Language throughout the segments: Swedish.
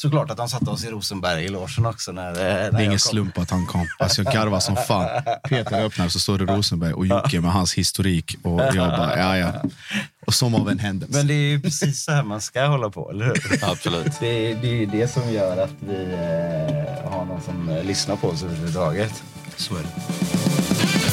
Såklart att han satte oss i Rosenberg i logen också. När, när Det är ingen slump att han kom. Alltså jag garvar som fan. Peter öppnar så står det Rosenberg och Jocke med hans historik. Och jag bara, ja ja. Och som av en händelse. Men det är ju precis så här man ska hålla på, eller hur? Absolut. Det, det är ju det som gör att vi eh, har någon som eh, lyssnar på oss överhuvudtaget. Så är det.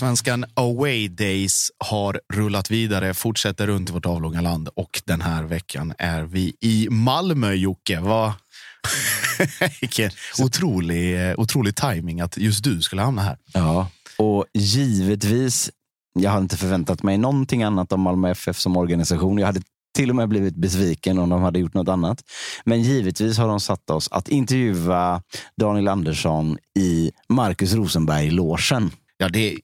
Allsvenskan Away Days har rullat vidare, fortsätter runt i vårt avlånga land och den här veckan är vi i Malmö, Jocke. Vad... Vilken otrolig, otrolig timing att just du skulle hamna här. Ja, och givetvis, jag hade inte förväntat mig någonting annat om Malmö FF som organisation. Jag hade till och med blivit besviken om de hade gjort något annat. Men givetvis har de satt oss att intervjua Daniel Andersson i Marcus Rosenberg-låsen. Ja, det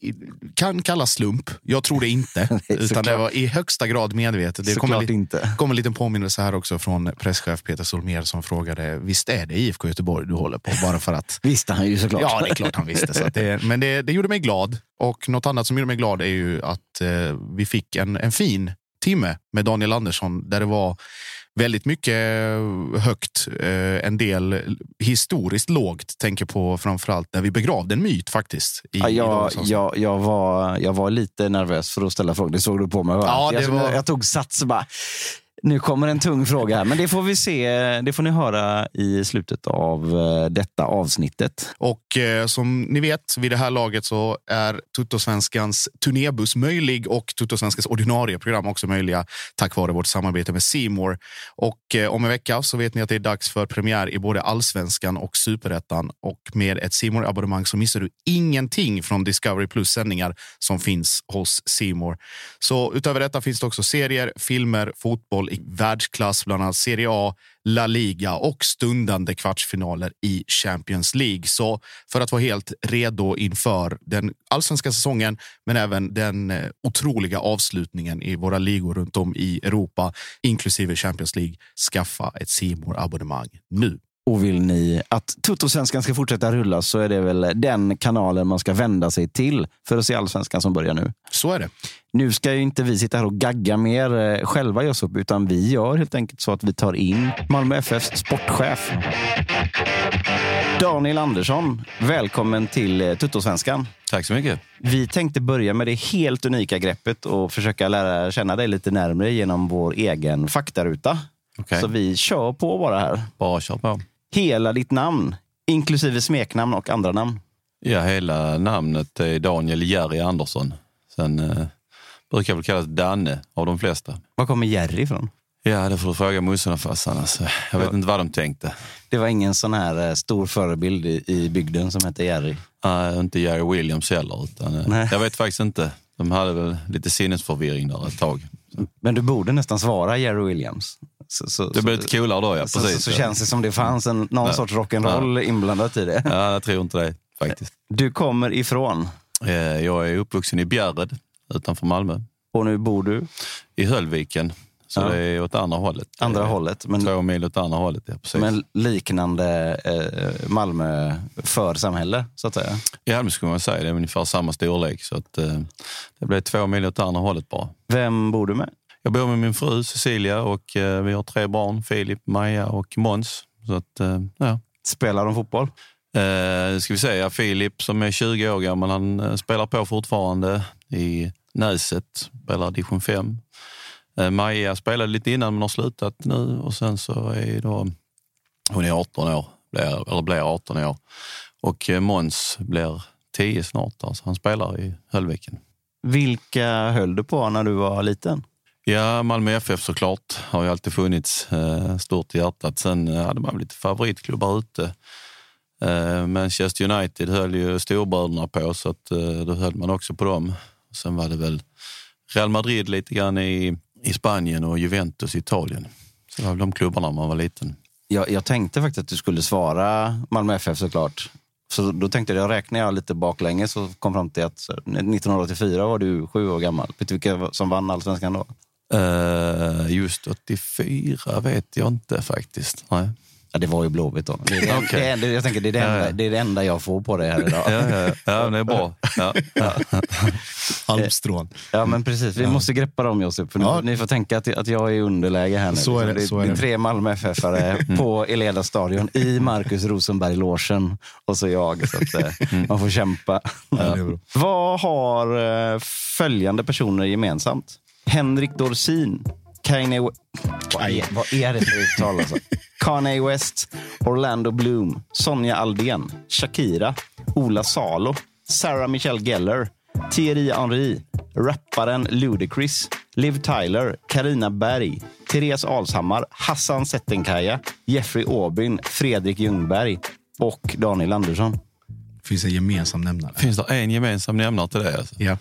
kan kallas slump. Jag tror det inte. Nej, utan det var i högsta grad medvetet. Det kom en, inte. kom en liten påminnelse här också från presschef Peter Solmer som frågade, visst är det IFK Göteborg du håller på? Bara för att Visste han ju såklart. Ja, det är klart han visste. Så det, men det, det gjorde mig glad. Och något annat som gjorde mig glad är ju att eh, vi fick en, en fin timme med Daniel Andersson där det var väldigt mycket högt, eh, en del historiskt lågt. Tänker på framförallt när vi begravde en myt faktiskt. I, Ja, jag, jag, jag, var, jag var lite nervös för att ställa frågor. Det såg du på mig va? Ja, det jag, var- jag tog sats och bara, nu kommer en tung fråga här. Men det får vi se. Det får ni höra i slutet av eh, detta avsnittet. Och eh, som ni vet, vid det här laget så är Tuttosvenskans turnébuss möjlig och Tuttosvenskans ordinarie program också möjliga tack vare vårt samarbete med Simor. Och eh, om en vecka så vet ni att det är dags för premiär i både allsvenskan och superettan. Och med ett simor abonnemang så missar du ingenting från Discovery Plus sändningar som finns hos Simor. Så utöver detta finns det också serier, filmer, fotboll i världsklass, bland annat Serie A, La Liga och stundande kvartsfinaler i Champions League. Så för att vara helt redo inför den allsvenska säsongen, men även den eh, otroliga avslutningen i våra ligor runt om i Europa, inklusive Champions League, skaffa ett simor abonnemang nu. Och vill ni att Tuttosvenskan ska fortsätta rulla så är det väl den kanalen man ska vända sig till för att se allsvenskan som börjar nu. Så är det. Nu ska ju inte vi sitta här och gagga mer eh, själva Josip, utan vi gör helt enkelt så att vi tar in Malmö FFs sportchef. Daniel Andersson, välkommen till eh, Tuttosvenskan. Tack så mycket. Vi tänkte börja med det helt unika greppet och försöka lära känna dig lite närmare genom vår egen faktaruta. Okej. Så vi kör på bara här. Bara kör på. Hela ditt namn, inklusive smeknamn och andra namn. Ja, hela namnet är Daniel Jerry Andersson. Sen eh, Brukar väl kallas Danne av de flesta. Var kommer Jerry ifrån? Ja, det får du fråga morsan och farsan. Alltså. Jag vet inte vad de tänkte. Det var ingen sån här eh, stor förebild i, i bygden som hette Jerry. Nej, inte Jerry Williams heller. Utan, Nej. jag vet faktiskt inte. De hade väl lite sinnesförvirring där ett tag. Men du borde nästan svara Jerry Williams. Så, så, Det blev lite coolare då, ja. så, så, Precis. så känns det som det fanns en, någon Ja. sorts rock'n'roll inblandat i det. Ja, jag tror inte det faktiskt. Du kommer ifrån Eh, Jag är uppvuxen i Bjärred utanför Malmö. och nu bor du I Höllviken. Så Ja. det är åt andra hållet. andra hållet. Men, Två mil åt andra hållet, ja. Precis. men liknande eh, Malmö församhälle, så att säga. Ja, det skulle man säga. Det är ungefär samma storlek. Så att, eh, det blev två mil åt andra hållet bara. Vem bor du med? Jag bor med min fru Cecilia och eh, vi har tre barn. Filip, Maja och Måns. Så att, eh, ja. Spelar de fotboll? Eh, ska vi säga Filip som är 20 år gammal, han eh, spelar på fortfarande i Näset, spelar division 5. Eh, Maja spelade lite innan men har slutat nu och sen så är då, hon är 18 år, blir, eller blir 18 år. Och eh, Måns blir 10 snart, alltså han spelar i Höllviken. Vilka höll du på när du var liten? Ja, Malmö FF såklart har ju alltid funnits eh, stort i hjärtat. Sen eh, hade man väl lite favoritklubbar ute. Eh, Manchester United höll ju storbröderna på så att, eh, då höll man också på dem. Sen var det väl Real Madrid lite grann i, i Spanien och Juventus i Italien. Så det var väl de klubbarna man var liten. Jag, jag tänkte faktiskt att du skulle svara Malmö FF såklart. Så då tänkte jag, räknade jag lite baklänges och kom fram till att 1984 var du sju år gammal. Vet du vilka som vann allsvenskan då? Eh, just 84 vet jag inte faktiskt. Nej. Ja, det var ju Blåvitt då. Det är det, Okej. det, är- det, jag tänker, det, är det, Ja, enda, ja. det är det enda jag får på det här idag. Ja, ja, ja. ja, det är bra. Ja, ja. Halmstrån. Ja, men precis. Vi måste greppa dem, Josip. För Ja. ni, får tänka att, att jag är i underläge här nu. Så är det, det, så är det är tre Malmö FF-are på Eleda stadion i Marcus Rosenberg-logen och så jag. Så att, eh, man får kämpa. Vad har eh, följande personer gemensamt? Henrik Dorsin, Kanye West. Vad är, vad är det för uttal alltså? Kanye West, Orlando Bloom, Sonja Aldén, Shakira, Ola Salo, Sarah Michelle Gellar, Thierry Henry, rapparen Ludacris, Liv Tyler, Karina Berg, Therese Alshammar, Hassan Settenkaya, Jeffrey Aubyn, Fredrik Ljungberg och Daniel Andersson. finns en gemensam nämnare. Finns det en gemensam nämnare till det? Alltså? Ja.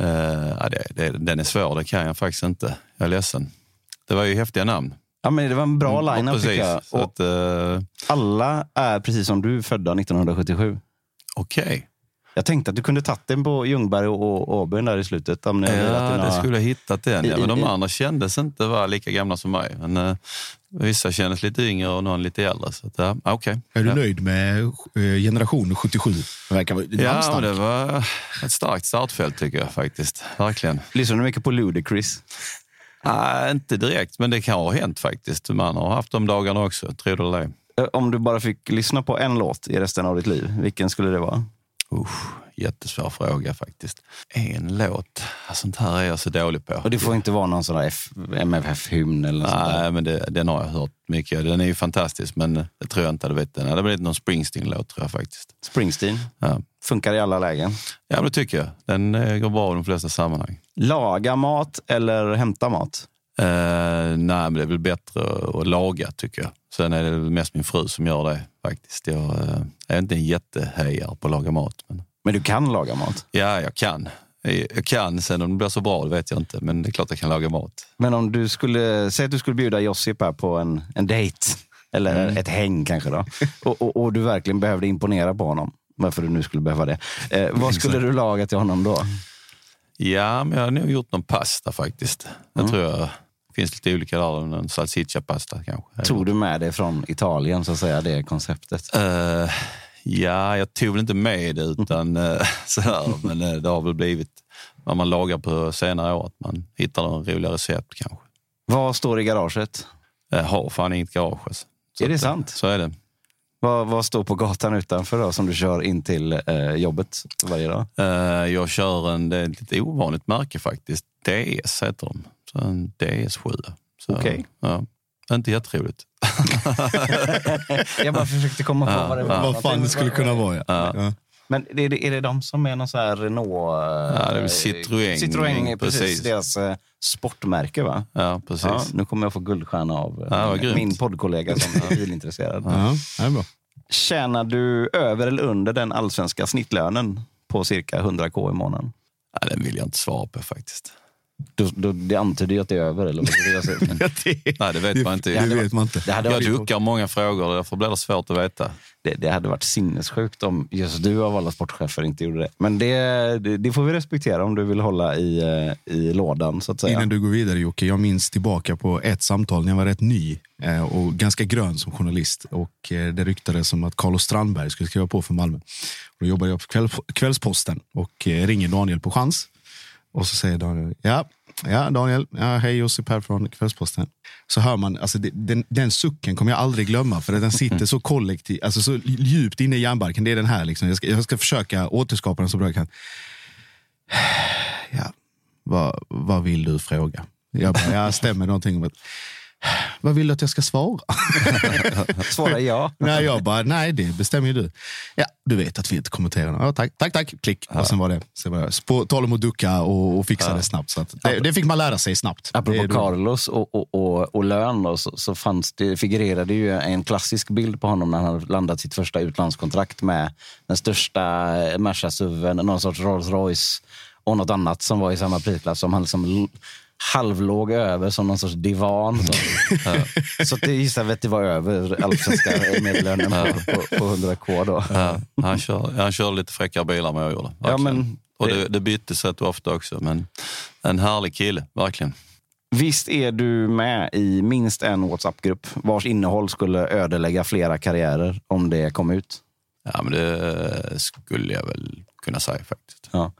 Uh, ja, det, det, den är svår, det kan jag faktiskt inte. Jag är ledsen. Det var ju häftiga namn. Ja, men det var en bra Mm, line-up precis. jag. Att, eh, alla är precis som du födda 1977. Okej. Jag tänkte att du kunde tagit den på Ljungberg och Åbyn där i slutet. Om ni Ja, det några- skulle jag hittat den. Ja. Men de andra kändes inte vara lika gamla som mig. Men, eh, vissa kändes lite yngre och någon lite äldre. Så att, ja, okej. Är du ja. nöjd med eh, generation 77? Det verkar vara Ja, det var ett starkt startfält tycker jag faktiskt. Verkligen. Lyssnar du mycket på Ludacris? Nej, inte direkt, men det kan ha hänt faktiskt. Man har haft de dagarna också, tror du det? Eh, Om du bara fick lyssna på en låt i resten av ditt liv, vilken skulle det vara? Usch, jättesvår fråga faktiskt. En låt, sånt här är jag så dålig på. Och det får inte vara någon sån där MFF-hymn eller något sånt där. Nej, men det, den har jag hört mycket. Den är ju fantastisk, men det tror jag inte hade blivit den. Det hade blivit någon Springsteen-låt tror jag faktiskt. Springsteen. Ja. Funkar i alla lägen. ja, men det tycker jag. Den eh, går bra i de flesta sammanhang. Laga mat eller hämta mat? Eh, nej, men det är väl bättre att laga tycker jag. Sen är det mest min fru som gör det faktiskt. Jag eh, är inte en jättehejare på att laga mat. Men Men du kan laga mat. ja, jag kan. Jag kan, sen om det blir så bra det vet jag inte. Men det är klart jag kan laga mat. Men om du skulle, säg att du skulle bjuda Josip här på en, en dejt. Eller Mm. ett häng kanske då. Och, och, och du verkligen behövde imponera på honom. Varför du nu skulle behöva det. Eh, vad skulle du laga till honom då? Ja, men jag har nog gjort någon pasta faktiskt. Jag tror jag det finns lite olika där. Någon salsiccia-pasta kanske. Tog du med det från Italien, så att säga, det konceptet? Eh, ja, jag tog väl inte med det utan uh, sådär. Men eh, det har väl blivit vad man lagar på senare år. Att man hittar någon roliga recept kanske. Vad står i garaget? Jag har fan inget garage. Alltså. Så Är det att, eh, sant? Så är det. Vad, vad står på gatan utanför då, som du kör in till eh, jobbet varje dag? Eh, jag kör en, det är ett lite ovanligt märke faktiskt. DS heter de. Så en DS7. Så, Okej. Ja, inte jätteroligt. Jag bara försökte komma på vad det var. Vad fan det skulle kunna vara. Ja. Men är det, är det de som är någon så här Renault? Ja, det är eh, Citroën. Citroën, precis. Precis. Deras eh, sportmärke, va? Ja, precis. Ja, nu kommer jag få guldstjärna av eh, Ja, min poddkollega som är bilintresserad. Ja, det är bra. Tjänar du över eller under den allsvenska snittlönen på cirka 100k i månaden? Ja, den vill jag inte svara på faktiskt. Då, då, det antyder ju att det är över. Eller vad det säger? Nej, det vet man inte. Det vet man inte. Det hade, Jag varit, duckar många frågor, därför blir det svårt att veta. det, det hade varit sinnessjukt om just du av alla sportchefer inte gjorde det. Men det, det, det får vi respektera om du vill hålla i, eh, i lådan, så att säga. Innan du går vidare Jocke, jag minns tillbaka på ett samtal när jag var rätt ny eh, och ganska grön som journalist. Och eh, Det ryktades om att Carlos Strandberg skulle skriva på för Malmö. Och då jobbade jag på kväll, Kvällsposten och ringer Daniel på chans. Och så säger Daniel, ja, ja Daniel, ja, hej Josip här från Kvällsposten. Så hör man, alltså, det, den, den sucken kommer jag aldrig glömma för den sitter så kollektivt, alltså så djupt inne i hjärnbarken. Det är den här, liksom. jag, ska, jag ska försöka återskapa den så bra jag kan. Ja, vad, vad vill du fråga? Jag bara, ja, stämmer någonting om att, vad vill du att jag ska svara? Svara ja. nej, jag bara, nej det bestämmer ju du. Ja, du vet att vi inte kommenterar. Ja, tack, tack, tack, klick. Och sen var det. Sen var det på tal om att ducka och, och fixa det snabbt. Så det, det fick man lära sig snabbt. Apropå Carlos och, och, och, och lön då, så, så fanns det, figurerade ju en klassisk bild på honom när han hade landat sitt första utlandskontrakt med den största Merca-suven, någon sorts Rolls Royce och något annat som var i samma prisklass som han liksom halvlåg över som någon sorts divan. Så, så att det gissar vi att det var över allsvenska medellönen på, på, på 100k då. Ja, han, kör, han kör lite fräckare bilar än vad jag gjorde. Ja, men Och det, det byttes rätt ofta också, men en härlig kille, verkligen. Visst är du med i minst en WhatsApp-grupp vars innehåll skulle ödelägga flera karriärer om det kom ut? Ja, men det skulle jag väl kunna säga faktiskt. Ja.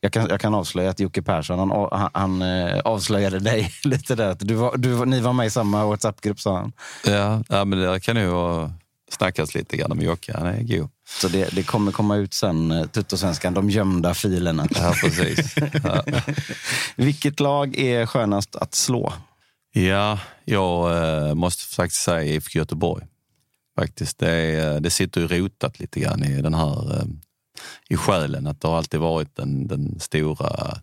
Jag kan, jag kan avslöja att Jocke Persson han, han, han eh, avslöjade dig lite där. Du var, du, ni var med i samma WhatsApp-grupp, sa han. Ja, ja men det kan ju snackas lite grann med Jocke. Han är god. Så det, det kommer komma ut sen, eh, Tuttosvenskan, de gömda filerna. Ja, precis. Ja. Vilket lag är skönast att slå? Ja, jag eh, måste faktiskt säga IFK Göteborg. Faktiskt. Det, eh, det sitter ju rotat lite grann i den här eh, i själen att det har alltid varit den, den stora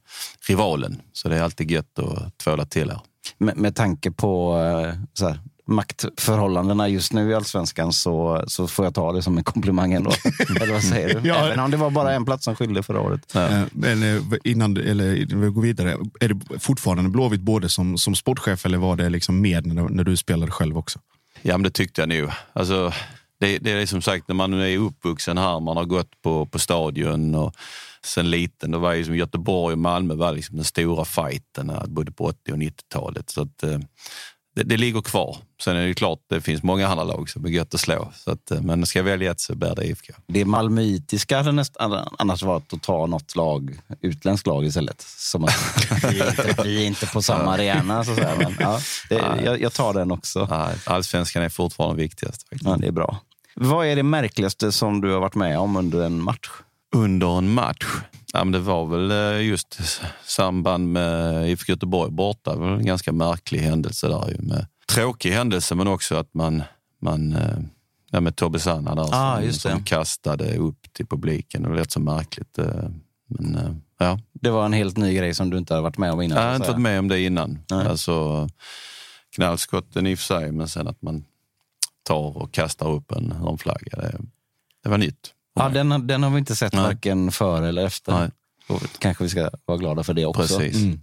rivalen. Så det är alltid gött att tvåla till här. Med, med tanke på eh, så här, maktförhållandena just nu i Allsvenskan så, så får jag ta det som en komplimang ändå. Eller vad säger du? Ja. Även om det var bara en plats som skilde förra året. Eh, Men eh, innan du- eller innan vi går vidare, är det fortfarande Blåvitt både som, som sportchef eller var det liksom med när, när du spelade själv också? Ja, men det tyckte jag nog. Alltså, det, det är som sagt när man är uppvuxen här, man har gått på, på stadion och sen liten, då var ju som Göteborg och Malmö var liksom den stora fighten både på 80 och 90-talet. Så att, eh, det, det ligger kvar. Sen är det klart, det finns många andra lag som är gött att slå. Så att, eh, men ska jag välja ett så bär det IFK. Det malmöitiska hade nästan annars varit att ta något lag, utländskt lag istället. Som att vi, är inte, vi är inte på samma arena. Så säga. Men, ja, det, jag, jag tar den också. Nej, Allsvenskan är fortfarande viktigast. Faktiskt. Ja, det är bra. Vad är det märkligaste som du har varit med om under en match? Under en match? Ja, men det var väl eh, just samband med IFK Göteborg borta. Det var en ganska märklig händelse där. Ju med, tråkig händelse, men också att man, man eh, ja, med Tobbe Sanna där Ah, som, som kastade upp till publiken. Det var rätt så märkligt. eh, Men ja, Det var en helt ny grej som du inte har varit med om innan. jag har inte varit med om det innan. Nej. Alltså, knallskotten i och för sig, men sen att man tar och kastar upp en hörnflagga. Det, det var nytt. Ja, den, den har vi inte sett Nej. varken före eller efter. Nej. Och kanske vi ska vara glada för det också. Precis. Mm.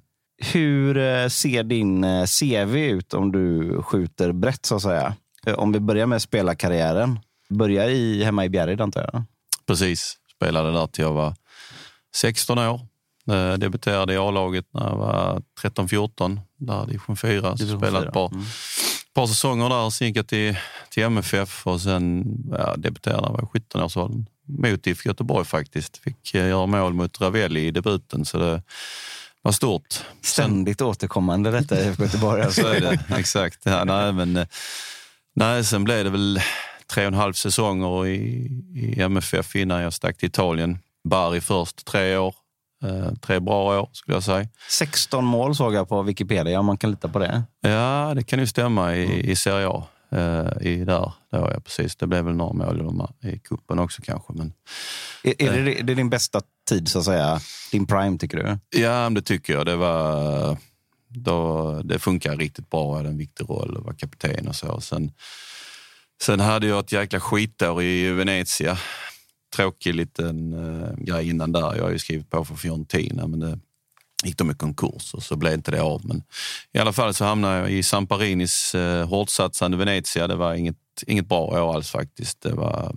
Hur eh, ser din eh, CV ut om du skjuter brett så att säga? Eh, Om vi börjar med spelarkarriären. Börjar i, hemma i Bjärred antar jag? Precis. Spelade där till jag var 16 år. Debuterade i A-laget när jag var 13-14, där division 4. Så Division spelade ett par, Mm. par säsonger där, sen gick jag till, till MFF och sen ja, debuterade när jag var 17 års ålder. Mot IFK Göteborg faktiskt. Fick eh, göra mål mot Ravelli i debuten, så det var stort. Sen, Ständigt återkommande detta i IFK Göteborg. så Alltså. är det, exakt. Ja, nej, men, eh, nej, sen blev det väl tre och en halv säsonger i, i MFF innan jag stack till Italien. Bari först, tre år. Eh, tre bra år skulle jag säga. 16 mål såg jag på Wikipedia, om man kan lita på det. Ja, det kan ju stämma i, i Serie A. eh, i där. Då, ja, precis. Det blev väl några mål i, kuppen också kanske. Men, Är, är det, det är din bästa tid, så att säga? Din prime, tycker du? ja, det tycker jag. Det, var, då, det funkar riktigt bra. Jag hade en viktig roll och var kapten och så. Sen, sen hade jag ett jäkla skitår i Venezia. Tråkig liten uh, grej innan där. Jag har ju skrivit på för Fiorentina, men det gick de i konkurs och så blev inte det av. Men i alla fall så hamnade jag i Samparinis eh, hårdsatsande Venezia. Det var inget, inget bra år alls faktiskt. Det var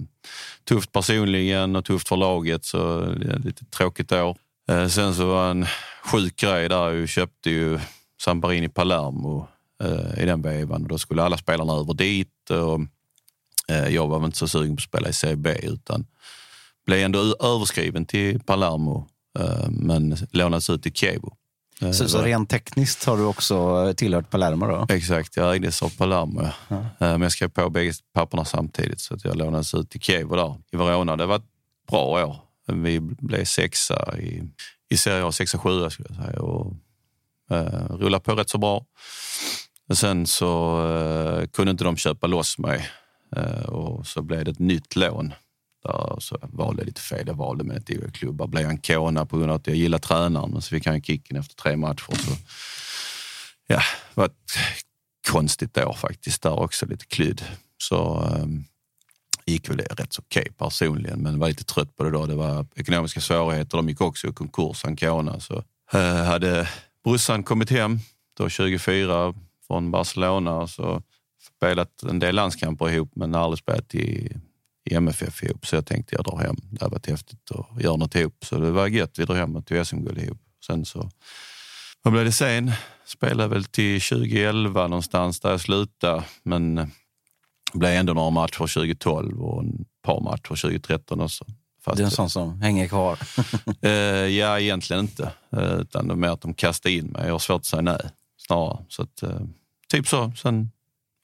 tufft personligen och tufft för laget, så det var ett lite tråkigt år. Eh, sen så var en sjuk grej där. Jag köpte ju Samparini Palermo eh, i den vevan. Och Då skulle alla spelarna över dit. Och, eh, jag var väl inte så sugen på att spela i CB utan blev ändå överskriven till Palermo men lånades ut till. Eh, Så, så var- rent tekniskt har du också tillhört Palermo? Då? Exakt, jag ägdes av Palermo. Ja. Eh, Men jag skrev på bägge papperna samtidigt så att jag lånades ut till Kiev där i Verona. Det var ett bra år. Vi blev sexa i, i Serie A, sexa, sjua skulle jag säga. Och, eh, rullade på rätt så bra. Och sen så eh, kunde inte de köpa loss mig eh, och så blev det ett nytt lån. Där så jag valde lite fel. Jag valde med ett klubbar. Blev Ancona på grund av att jag gillar tränaren. Men så fick han kicken efter tre matcher. Så ja, det var ett konstigt år faktiskt där också, lite klydd. Så um, gick väl det rätt så okej personligen, men var lite trött på det då. Det var ekonomiska svårigheter, de gick också i konkurs, Ancona. Så uh, hade brorsan kommit hem då 24 från Barcelona och så spelat en del landskamper ihop men aldrig spelat i, i MFF ihop. Så jag tänkte jag drar hem. Det hade varit häftigt att göra något ihop. Så det var gött. Vi drog hem och tog SM-guld ihop. Sen så vad blev det sen? Spelade väl till 2011 någonstans där jag slutade. Men det blev ändå några matcher 2012 och en par matcher 2013 också. Fast, Det är en sån som hänger kvar. eh, ja, egentligen inte. Eh, utan det är mer att de kastade in mig. Jag har svårt att säga nej snarare. Så att, eh, typ så. Sen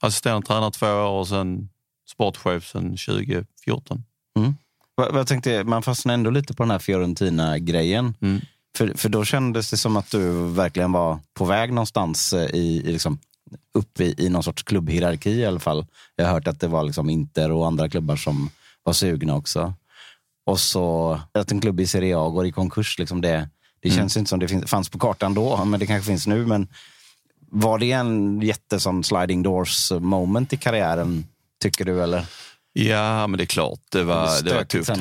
assisterande tränare två år och sen sportchef sen 2014. Vad- vad Jag tänkte, man fastnar ändå lite på den här Fiorentina-grejen. Mm. För, för då kändes det som att du verkligen var på väg någonstans eh, i, i liksom, upp i, i någon sorts klubbhierarki i alla fall. Jag har hört att det var liksom Inter och andra klubbar som var sugna också. Och så att en klubb i Serie A går i konkurs, liksom det, det känns inte som det finns, fanns på kartan då, men det kanske finns nu. Men var det en jättesån sliding doors moment i karriären, tycker du? Eller? Ja, men det är klart. Det var, det var tufft.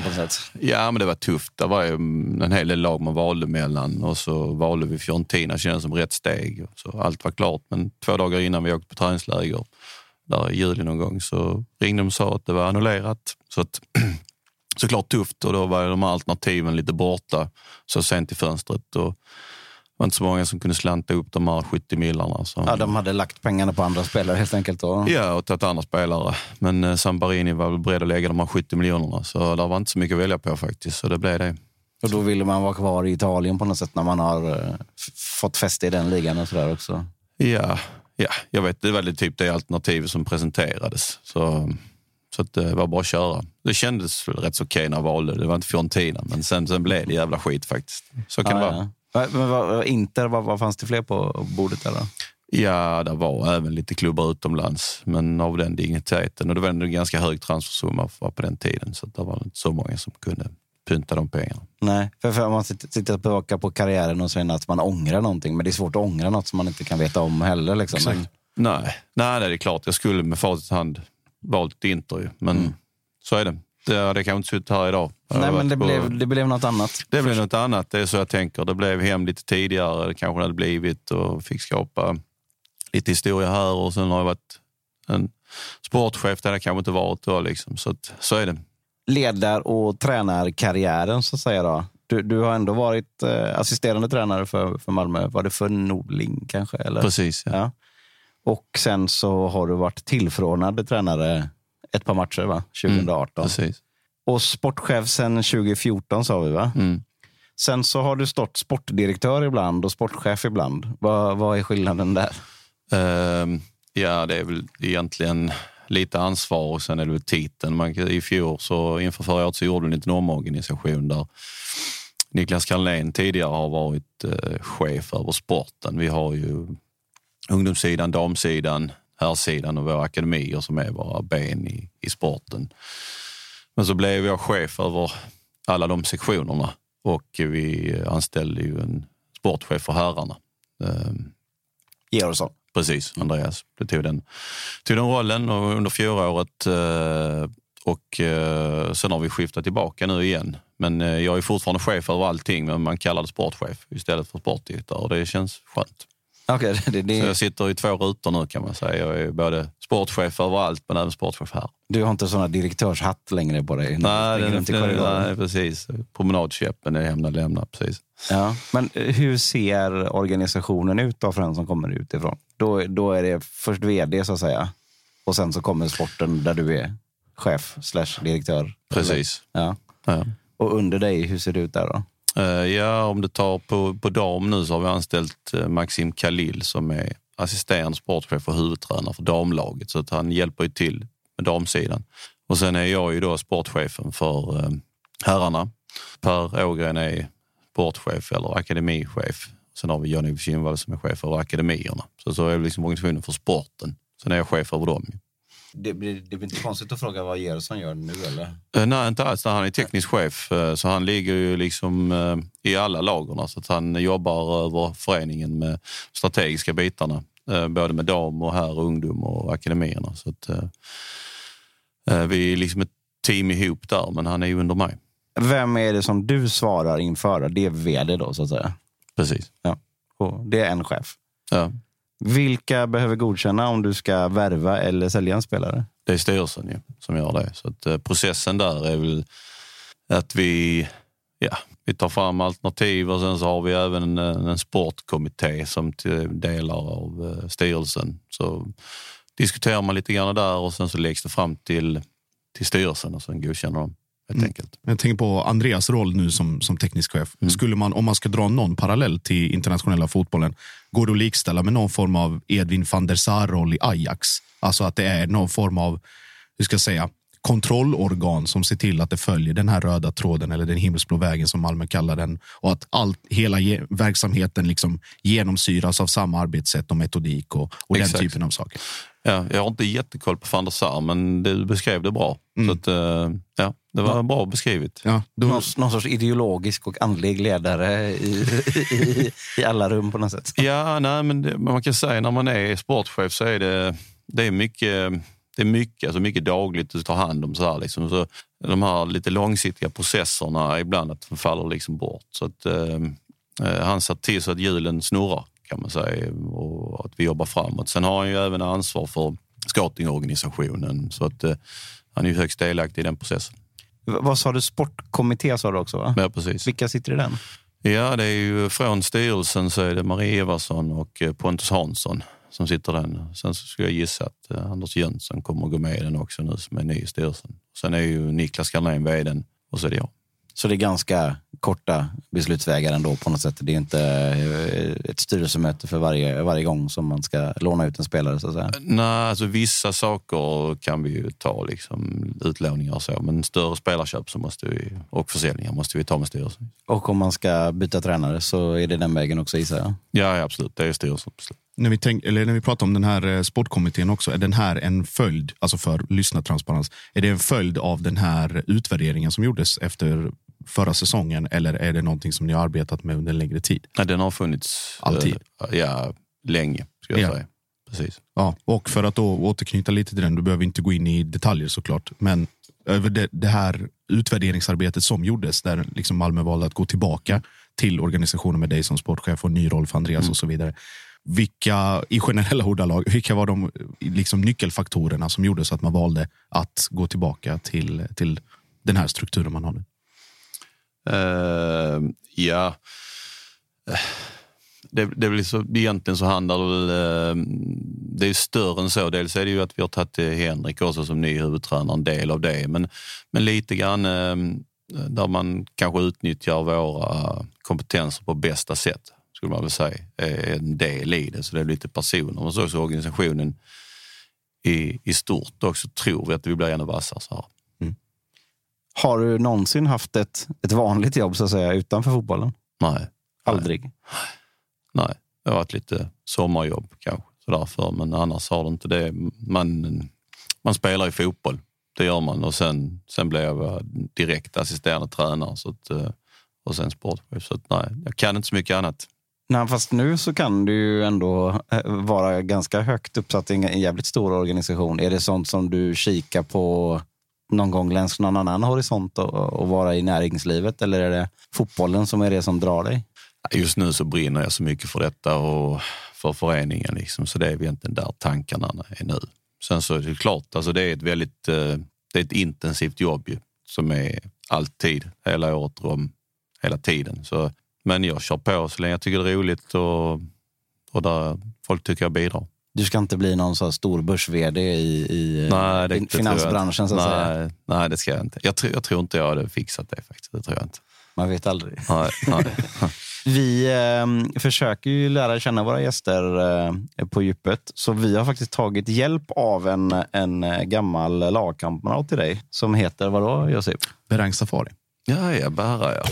Ja, men det var tufft. Det var ju en hel del lag man valde mellan och så valde vi Fiorentina, kändes som rätt steg. Så allt var klart, men två dagar innan vi åkte på träningsläger, där i juli någon gång, så ringde de och sa att det var annullerat. Så att, såklart tufft och då var de alternativen lite borta så sent i fönstret. Och var inte så många som kunde slanta upp de här 70 millarna. som- Ja, de hade lagt pengarna på andra spelare helt enkelt. Då. Ja, och tagit andra spelare. Men eh, Sambarini var väl beredd att lägga de här 70 miljonerna. Så det var inte så mycket att välja på faktiskt. Så det blev det. Och då ville man vara kvar i Italien på något sätt när man har eh, fått fäste i den ligan och sådär också. Ja, ja, jag vet. Det var väl typ det alternativ som presenterades. Så, så att det var bara att köra. Det kändes väl rätt så okej när jag valde. Det var inte Fiorentina, men sen, sen blev det jävla skit faktiskt. Så kan det vara. ja. Men vad, Inter, vad, vad fanns det fler på bordet där då? Ja, det var även lite klubbar utomlands, men av den digniteten. Och det var ändå en ganska hög transfersumma på den tiden, så det var inte så många som kunde pynta de pengarna. Nej, för, för man sitter, sitter tillbaka på karriären och säger att man ångrar någonting. Men det är svårt att ångra något som man inte kan veta om heller. Liksom. Men, Nej, nej, det är klart. Jag skulle med facit hand valt Inter, men så är det. Det hade kanske inte suttit här idag. Nej, men det på- blev, det blev något annat. Det blev något annat. Det är så jag tänker. Det blev hem lite tidigare. Det kanske det hade blivit och fick skapa lite historia här. Och sen har jag varit en sportchef. Hade jag kanske inte varit då. Liksom. Så, att, så är det. Ledar och tränarkarriären så att säga. Då. Du, du har ändå varit eh, assisterande tränare för, för Malmö. Var det för Nordling kanske? Eller? Precis. Ja. Ja. Och sen så har du varit tillförordnad tränare ett par matcher, va? 2018. Precis. Och sportchef sen 2014 sa vi, va? Mm. Sen så har du stått sportdirektör ibland och sportchef ibland. Vad, vad är skillnaden där? Ehm, ja, det är väl egentligen lite ansvar och sen är det väl titeln. Man, I fjol, så inför förra året, så gjorde vi en liten omorganisation där Niklas Carlén tidigare har varit eh, chef över sporten. Vi har ju ungdomssidan, damsidan, här sidan och våra akademier som är våra ben i, i sporten. Men så blev jag chef över alla de sektionerna och vi anställde ju en sportchef för herrarna. Ehm, Georgsson. Precis, Andreas det tog den, tog den rollen under fjolåret. eh, Och eh, sen har vi skiftat tillbaka nu igen. Men eh, jag är fortfarande chef över allting, men man kallar det sportchef istället för sportdirektör och det känns skönt. Okej, det, det, Så jag sitter i två rutor nu kan man säga. Jag är både sportchef överallt men även sportchef här. du har inte såna direktörshatt längre på dig? Nej, den, runt i den, korridoren. nej precis. Promenadkäppen är hemma lämna precis. Ja. Men hur ser organisationen ut då för den som kommer utifrån? Då, då är det först vd så att säga. Och sen så kommer sporten där du är chef slash direktör. Precis. Ja. Ja. Och under dig, hur ser det ut där då? Eh, ja, om du tar på, på dam nu så har vi anställt eh, Maxim Khalil som är assisterande sportchef och huvudtränare för damlaget. Så att han hjälper ju till med damsidan. Och sen är jag ju då sportchefen för eh, herrarna. Per Ågren är sportchef eller akademichef. Sen har vi Jan-Ove Kinnvall som är chef över akademierna. Så, så är det liksom organisationen för sporten. Sen är jag chef över dem. Det blir, det blir inte konstigt att fråga vad Gersson gör nu eller? Eh, Nej, inte alls. Han är teknisk chef, eh, så han ligger ju liksom eh, i alla lagarna. Så att han jobbar över föreningen med strategiska bitarna. Både med dam och herr, ungdom och akademierna. Så att, vi är liksom ett team ihop där, men han är ju under mig. Vem är det som du svarar inför? Det är vd då så att säga. Precis. Och det är en chef. Ja. Vilka behöver godkänna om du ska värva eller sälja en spelare? Det är styrelsen ju, som gör det. Så att, eh, processen där är väl att vi, ja, vi tar fram alternativ och sen så har vi även en, eh, en sportkommitté som till delar av eh, styrelsen. Så diskuterar man lite grann där och sen så läggs det fram till, till styrelsen och sen godkänner de helt Mm. enkelt. Jag tänker på Andreas roll nu som, som teknisk chef. Skulle man, om man ska dra någon parallell till internationella fotbollen, går det att likställa med någon form av Edvin van der Sar-roll i Ajax? Alltså att det är någon form av, hur ska jag säga, kontrollorgan som ser till att det följer den här röda tråden eller den himmelsblå vägen som Malmö kallar den och att allt, hela verksamheten liksom genomsyras av samma arbetssätt och metodik och, och den typen av saker. Ja, jag har inte jättekoll på van der Sar, men du beskrev det bra. Mm. Så att, eh, ja, det var bra beskrivet. Ja, då, Någon, någon sorts ideologisk och andlig ledare i, i, i alla rum på något sätt. Ja, nej, men det, man kan säga när man är sportchef så är det, det är mycket, det är mycket, alltså mycket dagligt du tar hand om. Så här, liksom. så de här lite långsiktiga processerna, ibland att faller liksom bort. Så att, eh, eh, han ser till så att hjulen snurrar kan man säga och att vi jobbar framåt. Sen har han ju även ansvar för scoutingorganisationen så att eh, han är ju högst delaktig i den processen. V- vad sa du? Sportkommitté sa du också va? Ja, precis. Vilka sitter i den? Ja, det är ju från styrelsen så är det Marie Eversson och eh, Pontus Hansson som sitter den. Sen så skulle jag gissa att eh, Anders Jönsson kommer att gå med i den också nu som är ny i styrelsen. Sen är ju Niklas Carlén vdn och så är det jag. Så det är ganska korta beslutsvägar ändå på något sätt. Det är inte eh, ett styrelsemöte för varje, varje gång som man ska låna ut en spelare så att säga. Nej, alltså vissa saker kan vi ju ta, liksom utlåningar och så. Men större spelarköp så måste vi, och försäljningar måste vi ta med styrelsen. Och om man ska byta tränare så är det den vägen också gissar jag. Ja, ja absolut. Det är styrelsens beslut. när vi, tänk, eller när vi pratar om den här eh, sportkommittén också, är den här en följd, alltså för lyssnartransparens, är det en följd av den här utvärderingen som gjordes efter förra säsongen eller är det någonting som ni har arbetat med under en längre tid? Nej, den har funnits Alltid. eh, ja, länge, ska jag Ja. säga. Precis. Ja, och för att då återknyta lite till den, du behöver inte gå in i detaljer såklart, men över det, det här utvärderingsarbetet som gjordes där liksom Malmö valde att gå tillbaka till organisationen med dig som sportchef och ny roll för Andreas och så vidare. Vilka, i generella ordalag, vilka var de liksom, nyckelfaktorerna som gjorde så att man valde att gå tillbaka till, till den här strukturen man har nu? Uh, ja. Det, det är väl så, egentligen så handlar det väl... Eh, det är större än så. Dels är det ju att vi har tagit Henrik också som ny huvudtränare, en del av det. Men, men lite grann eh, där man kanske utnyttjar våra kompetenser på bästa sätt, skulle man väl säga, är en del i det. Så det är lite personer, men så också organisationen i, i stort också tror vi att vi blir ännu vassare. Så här. Har du någonsin haft ett, ett vanligt jobb så att säga utanför fotbollen? Nej, Aldrig. nej. Det har varit lite sommarjobb kanske. Så därför, men annars har det inte det. Man, man spelar ju fotboll, det gör man. Och sen, sen blev jag direkt assisterande tränare så att, eh, och sen sportchef. Så att, nej, jag kan inte så mycket annat. Nej, fast nu så kan du ju ändå eh, vara ganska högt uppsatt i en jävligt stor organisation. Är det sånt som du kikar på någon gång längs någon annan horisont och, och vara i näringslivet? Eller är det fotbollen som är det som drar dig? Just nu så brinner jag så mycket för detta och för föreningen. Liksom, så det är egentligen där tankarna är nu. Sen så är det klart, alltså det är ett väldigt eh, det är ett intensivt jobb ju, som är alltid, hela året om, hela tiden. Så, men jag kör på så länge jag tycker det är roligt och, och där folk tycker jag bidrar. Du ska inte bli någon så stor börs-vd i, i, nej, det, i finansbranschen? Så att nej, säga. nej, det ska jag inte. Jag, tror- jag tror inte jag hade fixat det faktiskt. Det tror jag inte. Man vet aldrig. Nej, nej. Vi eh, försöker ju lära känna våra gäster eh, på djupet. Så vi har faktiskt tagit hjälp av en, en eh, gammal lagkamrat till dig som heter vadå, Josip? Berang Safari. Ja, ja, bara ja.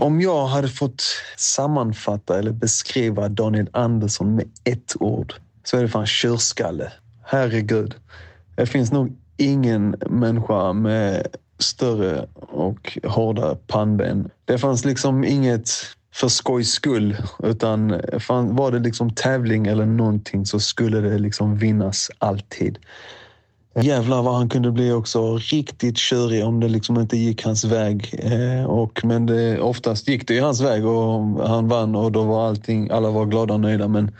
Om jag hade fått sammanfatta eller beskriva Daniel Andersson med ett ord så är det fan tjurskalle. Herregud. Det finns nog ingen människa med större och hårda pannben. Det fanns liksom inget för skojs skull, utan fan, var det liksom tävling eller någonting så skulle det liksom vinnas alltid. Jävlar vad han kunde bli också riktigt tjurig om det liksom inte gick hans väg. Eh, och, men det, oftast gick det ju hans väg och han vann och då var allting, alla var glada och nöjda. Men,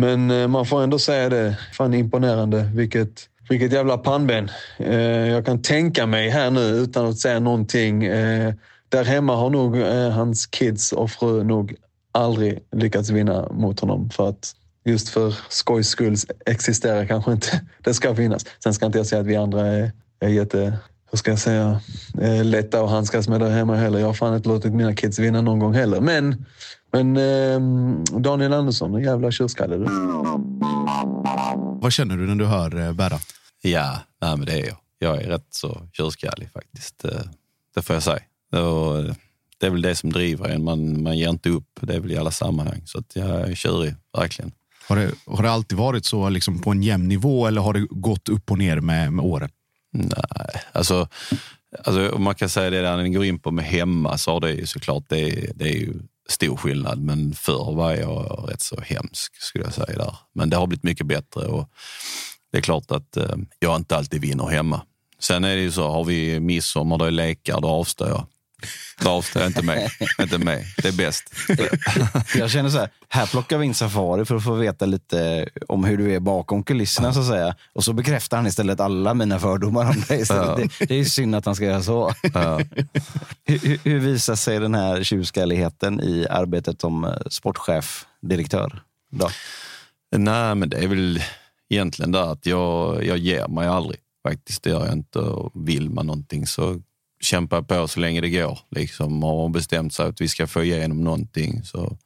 men eh, man får ändå säga det, fan imponerande. Vilket, vilket jävla pannben. Eh, jag kan tänka mig här nu utan att säga någonting. Eh, där hemma har nog hans kids och fru nog aldrig lyckats vinna mot honom. För att just för skojs skull existerar kanske inte det ska finnas. Sen ska inte jag säga att vi andra är, är jätte, hur ska jag säga, lätta att handskas med där hemma heller. Jag har fan inte låtit mina kids vinna någon gång heller. Men, men eh, Daniel Andersson, en jävla tjurskalle du. Vad känner du när du hör eh, Berra? Ja, nej, men det är jag. Jag är rätt så tjurskallig faktiskt. Det, det får jag säga. Och det är väl det som driver en. Man, man ger inte upp. Det är väl i alla sammanhang. Så att jag är tjurig, verkligen. Har det, har det alltid varit så liksom på en jämn nivå eller har det gått upp och ner med, med åren? Nej, alltså, alltså man kan säga det där när ni går in på med hemma så har det ju såklart, det, är- det är ju stor skillnad. Men förr var jag rätt så hemsk skulle jag säga där. Men det har blivit mycket bättre och det är klart att eh, jag inte alltid vinner hemma. Sen är det ju så, har vi midsommar, då är lekar, då avstår jag. Jag inte med. inte med. Det är bäst. Jag känner så här, här plockar vi in Safari för att få veta lite om hur du är bakom kulisserna så att säga. Och så bekräftar han istället alla mina fördomar om dig. Ja. det, det är synd att han ska göra så. Ja. Hur, hur- visar sig den här tjurskalligheten i arbetet som sportchef, direktör? Då? Nej, men det är väl egentligen där att jag, jag ger mig aldrig. Faktiskt, det gör jag inte. Och vill man någonting så kämpar på så länge det går. Liksom, har man bestämt sig att vi ska få igenom någonting så,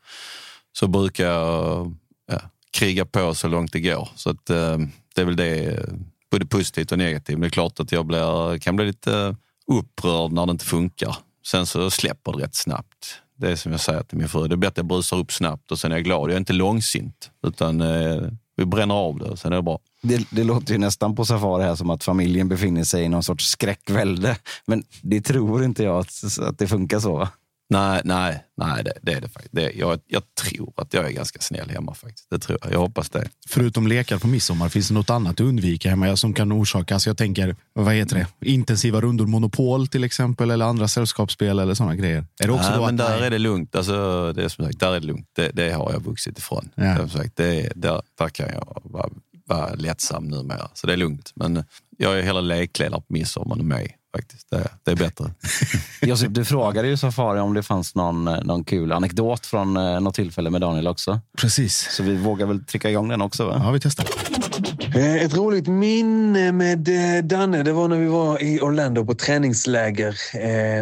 så brukar jag ja, kriga på så långt det går. Så att, eh, det är väl det, eh, både positivt och negativt. Men det är klart att jag blir, kan bli lite eh, upprörd när det inte funkar. Sen så släpper det rätt snabbt. Det är som jag säger till min fru, det är bättre att jag brusar upp snabbt och sen är jag glad. Jag är inte långsint, utan eh, vi bränner av det och sen är det bra. Det, det låter ju nästan på Safari här som att familjen befinner sig i någon sorts skräckvälde. Men det tror inte jag att, att det funkar så. va? Nej, nej, nej det, det är det faktiskt. Det, jag, jag tror att jag är ganska snäll hemma faktiskt. Det tror jag. Jag hoppas det. Förutom lekar på midsommar, finns det något annat du undviker hemma som kan orsaka, alltså jag tänker, vad heter det, intensiva rundor Monopol till exempel, eller andra sällskapsspel eller sådana grejer? Är det också nej, men att, där nej, är det lugnt. Alltså, det är som sagt, där är det lugnt. Det, det har jag vuxit ifrån. Ja. Som sagt, det, där, där kan jag vara, vara lättsam numera. Så det är lugnt. Men jag är hela lekledare på midsommar med mig faktiskt. Det, det är bättre. Josip, du frågade ju Safari om det fanns någon, eh, någon kul anekdot från eh, något tillfälle med Daniel också. Precis. Så vi vågar väl trycka igång den också? Va? Ja, vi testar. Eh, Ett roligt minne med eh, Danne, det var när vi var i Orlando på träningsläger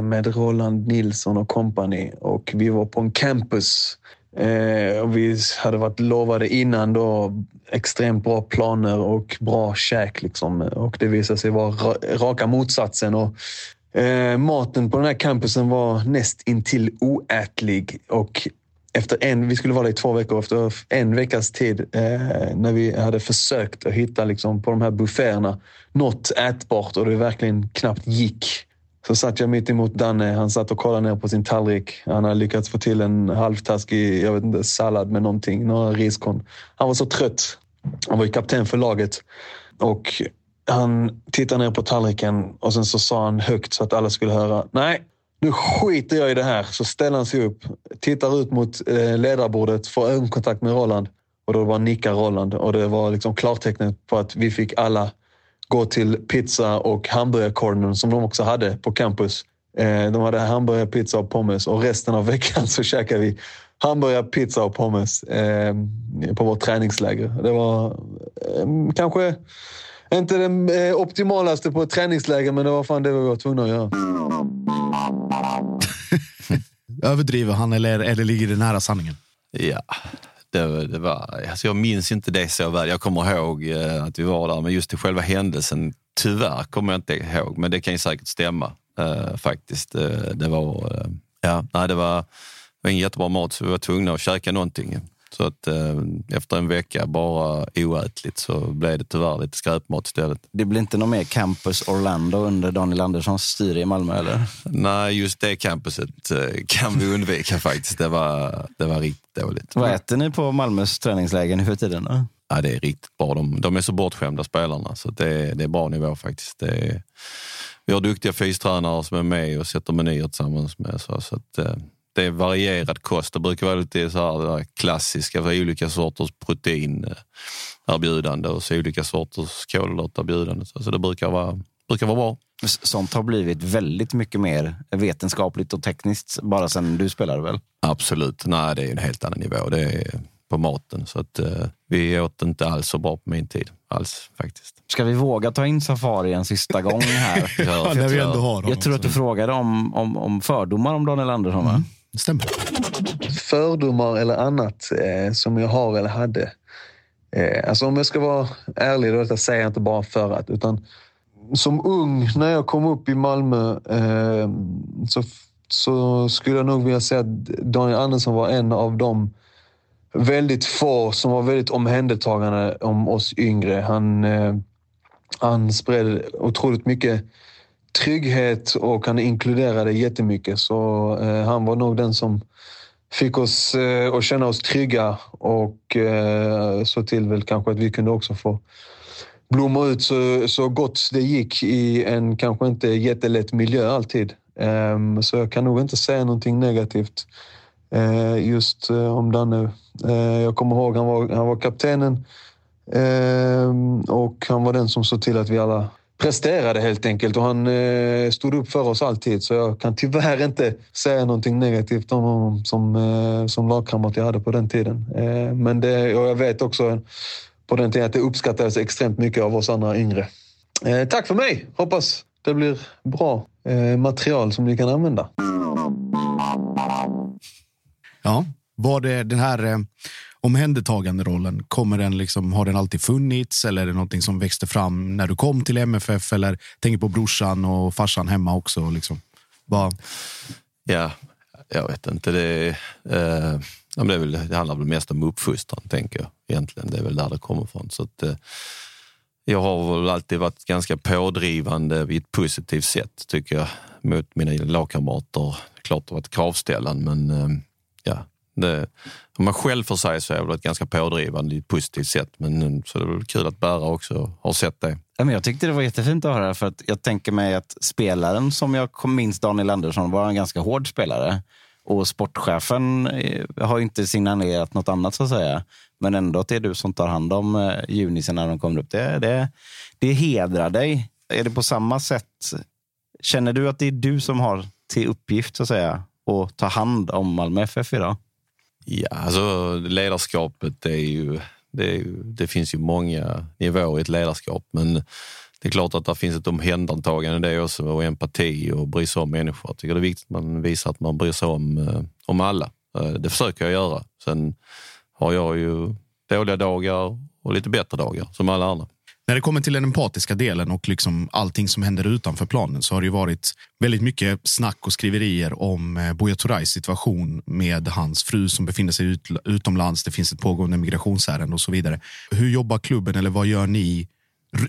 med Roland Nilsson och kompani. Och vi var på en campus. Eh, Och vi hade varit lovade innan då extremt bra planer och bra käk. Liksom. Och det visade sig vara raka motsatsen. Och Eh, maten på den här campusen var näst intill oätlig och efter en, vi skulle vara där i två veckor, efter en veckas tid eh, när vi hade försökt att hitta liksom, på de här bufféerna något ätbart och det verkligen knappt gick. Så satt jag mitt emot Danne. Han satt och kollade ner på sin tallrik. Han hade lyckats få till en halvtaskig jag vet inte, sallad med någonting, några riskorn. Han var så trött. Han var ju kapten för laget. Och han tittade ner på tallriken och sen så sa han högt så att alla skulle höra. Nej, nu skiter jag i det här. Så ställer han sig upp, tittar ut mot eh, ledarbordet, får ögonkontakt med Roland. Och då bara nickar Roland och det var liksom klartecknet på att vi fick alla gå till pizza och hamburgerkornen som de också hade på campus. Eh, de hade hamburgare, pizza och pommes och resten av veckan så käkade vi hamburgare, pizza och pommes eh, på vårt träningsläger. Det var eh, kanske inte det optimalaste på ett träningsläger, men det var fan det vi var tvungna att göra. Överdriver han eller, eller ligger det nära sanningen? Ja, det, det var, alltså jag minns inte det så väl. Jag kommer ihåg eh, att vi var där, men just till själva händelsen, tyvärr kommer jag inte ihåg. Men det kan ju säkert stämma uh, faktiskt. Uh, det var, uh, ja, nej, det var, det var ingen jättebra mat så vi var tvungna att käka någonting. Så att eh, efter en vecka bara oätligt så blev det tyvärr lite skräpmat istället. Det blir inte något mer Campus Orlando under Daniel Anderssons styre i Malmö eller? Nej, just det campuset eh, kan vi undvika faktiskt. Det var, det var riktigt dåligt. Vad äter ni på Malmös träningsläger nu för tiden? Då? Ja, det är riktigt bra. De, de är så bortskämda spelarna så det, det är bra nivå faktiskt. Det är, vi har duktiga fystränare som är med och sätter menyer tillsammans med. Så, så att, eh, det är varierad kost. Det brukar vara lite så här klassiska för olika sorters proteinerbjudande och så olika sorters kolhydraterbjudande. Så det brukar vara, brukar vara bra. Sånt har blivit väldigt mycket mer vetenskapligt och tekniskt bara sen du spelade väl? Absolut. Nej, det är en helt annan nivå. Det är på maten. Så att, uh, vi åt inte alls så bra på min tid. Alls faktiskt. Ska vi våga ta in Safari en sista gång här? ja, när vi ändå har jag tror att du frågade om, om, om fördomar om Daniel Andersson. Mm. Det stämmer. Fördomar eller annat eh, som jag har eller hade. Eh, alltså om jag ska vara ärlig, då detta säger jag inte bara för att. Utan som ung, när jag kom upp i Malmö, eh, så, så skulle jag nog vilja säga att Daniel Andersson var en av de väldigt få som var väldigt omhändertagande om oss yngre. Han, eh, han spred otroligt mycket trygghet och han inkluderade jättemycket. Så eh, han var nog den som fick oss eh, att känna oss trygga och eh, så till väl kanske att vi kunde också få blomma ut så, så gott det gick i en kanske inte jättelätt miljö alltid. Eh, så jag kan nog inte säga någonting negativt eh, just eh, om Danne. Eh, jag kommer ihåg han var, han var kaptenen ehm, och han var den som såg till att vi alla presterade helt enkelt och han eh, stod upp för oss alltid. Så jag kan tyvärr inte säga någonting negativt om honom som, eh, som lagkamrat jag hade på den tiden. Eh, men det, och jag vet också på den tiden att det uppskattades extremt mycket av oss andra yngre. Eh, tack för mig! Hoppas det blir bra eh, material som ni kan använda. Ja, var det den här eh, omhändertaganderollen? Kommer den liksom, har den alltid funnits eller är det någonting som växte fram när du kom till MFF? Eller tänker på brorsan och farsan hemma också? Liksom. Bara... Ja, jag vet inte. Det, eh, det, är väl, det handlar väl mest om uppfostran, tänker jag. Egentligen. Det är väl där det kommer ifrån. Så att, eh, jag har väl alltid varit ganska pådrivande i ett positivt sätt, tycker jag, mot mina lagkamrater. Klart det har varit kravställan, men eh, ja, det, om man själv för sig så är jag väl ganska pådrivande i ett positivt sätt. Men så det är väl kul att Bära också har sett det. jag tyckte det var jättefint att höra. För att jag tänker mig att spelaren som jag minns Daniel Andersson var en ganska hård spelare. Och sportchefen eh, har inte signalerat något annat så att säga. Men ändå att det är du som tar hand om eh, junisen när de kommer upp. Det, det, det hedrar dig. Är det på samma sätt? Känner du att det är du som har till uppgift så att säga att ta hand om Malmö FF idag? Ja, alltså ledarskapet är ju, det, är ju, det finns ju många nivåer i ett ledarskap, men det är klart att det finns ett omhändertagande det också och empati och bry sig om människor. Jag tycker det är viktigt att man visar att man bryr sig om, eh, om alla. Eh, det försöker jag göra. Sen har jag ju dåliga dagar och lite bättre dagar som alla andra. När det kommer till den empatiska delen och liksom allting som händer utanför planen så har det ju varit väldigt mycket snack och skriverier om eh, Buya Turais situation med hans fru som befinner sig ut, utomlands. Det finns ett pågående migrationsärende och så vidare. Hur jobbar klubben eller vad gör ni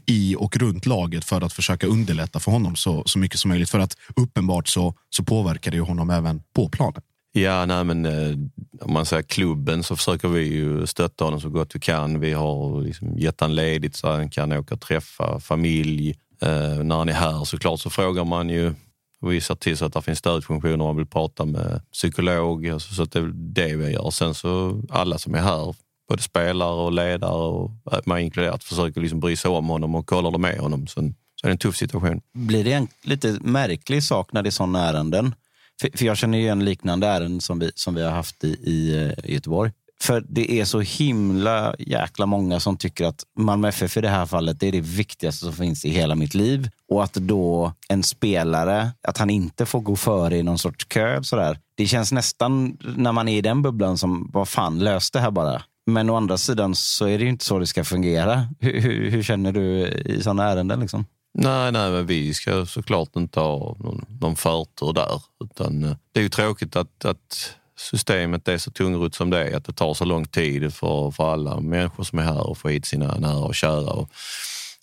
i och runt laget för att försöka underlätta för honom så, så mycket som möjligt? För att uppenbart så, så påverkar det ju honom även på planen. Ja, nej men eh, om man säger klubben så försöker vi ju stötta honom så gott vi kan. Vi har liksom gett han ledigt så han kan åka och träffa familj. Eh, när han är här såklart så frågar man ju och vi ser till så att det finns stödfunktioner om man vill prata med psykolog. Alltså, så att det är det vi gör. Sen så alla som är här, både spelare och ledare och eh, man inkluderat, försöker liksom bry sig om honom och kollar med honom. Sen, så är det en tuff situation. Blir det en lite märklig sak när det är sådana ärenden? För, för jag känner igen liknande ärenden som vi, som vi har haft i, i, eh, i Göteborg. För det är så himla jäkla många som tycker att Malmö FF i det här fallet det är det viktigaste som finns i hela mitt liv. Och att då en spelare, att han inte får gå före i någon sorts kö. Sådär. Det känns nästan, när man är i den bubblan, som vad fan, lös det här bara. Men å andra sidan så är det ju inte så det ska fungera. Hur, hur, hur känner du i sådana ärenden? Liksom? Nej, nej, men vi ska såklart inte ha någon, någon förtur där. Utan eh, det är ju tråkigt att, att systemet är så tungrot som det är. Att det tar så lång tid för, för alla människor som är här att få hit sina nära och kära. Och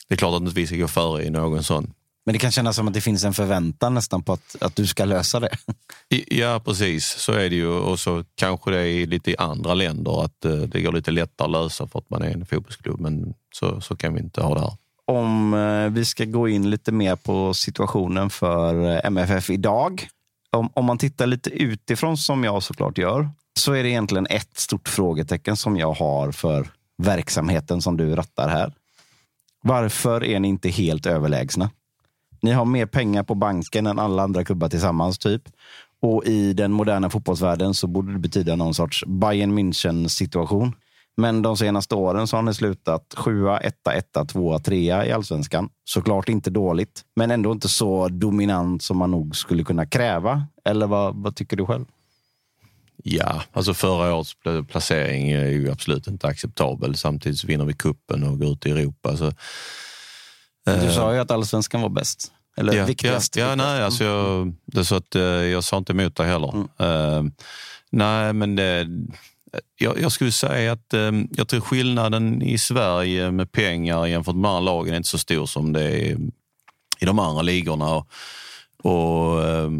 det är klart att inte vi ska gå före i någon sån. Men det kan kännas som att det finns en förväntan nästan på att, att du ska lösa det. Ja, precis. Så är det ju. Och så kanske det är lite i andra länder att eh, det går lite lättare att lösa för att man är en fotbollsklubb. Men så, så kan vi inte ha det här om eh, vi ska gå in lite mer på situationen för eh, MFF idag. Om, om man tittar lite utifrån, som jag såklart gör, så är det egentligen ett stort frågetecken som jag har för verksamheten som du rattar här. Varför är ni inte helt överlägsna? Ni har mer pengar på banken än alla andra klubbar tillsammans, typ. Och i den moderna fotbollsvärlden så borde det betyda någon sorts Bayern München situation. Men de senaste åren så har ni slutat sjua, etta, etta, tvåa, trea i allsvenskan. Såklart inte dåligt, men ändå inte så dominant som man nog skulle kunna kräva. Eller vad, vad tycker du själv? Ja, alltså förra årets placering är ju absolut inte acceptabel. Samtidigt vinner vi kuppen och går ut i Europa. Så, du eh, sa ju att allsvenskan var bäst. Eller ja, viktigast. Ja, ja nej, alltså jag, det så att, eh, jag sa inte emot dig heller. Mm. Uh, nej, men det, jag, jag, skulle säga att eh, jag tror skillnaden i Sverige med pengar jämfört med andra lagen är inte så stor som det är i de andra ligorna. Och, och eh,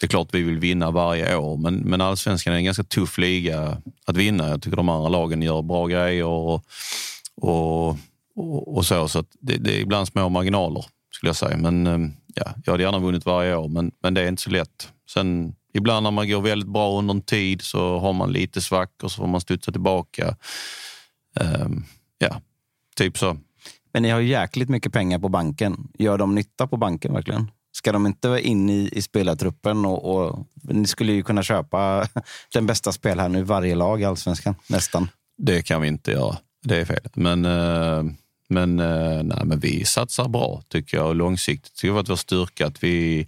det är klart vi vill vinna varje år, men, men allsvenskan är en ganska tuff liga att vinna. Jag tycker de andra lagen gör bra grejer och, och, och, och så. Så det, det, är ibland små marginaler skulle jag säga. Men eh, ja, jag hade gärna vunnit varje år, men, men det är inte så lätt. Sen Ibland när man går väldigt bra under en tid så har man lite svackor så får man studsa tillbaka. Um, ja, typ så. Men ni har ju jäkligt mycket pengar på banken. Gör de nytta på banken verkligen? Ska de inte vara in i, i spelartruppen? Och, och, ni skulle ju kunna köpa den bästa spelaren i varje lag i allsvenskan, nästan. Det kan vi inte göra. Det är fel. Men, uh, men, uh, nej, men vi satsar bra tycker jag långsiktigt. Tycker jag att vi har styrka att vi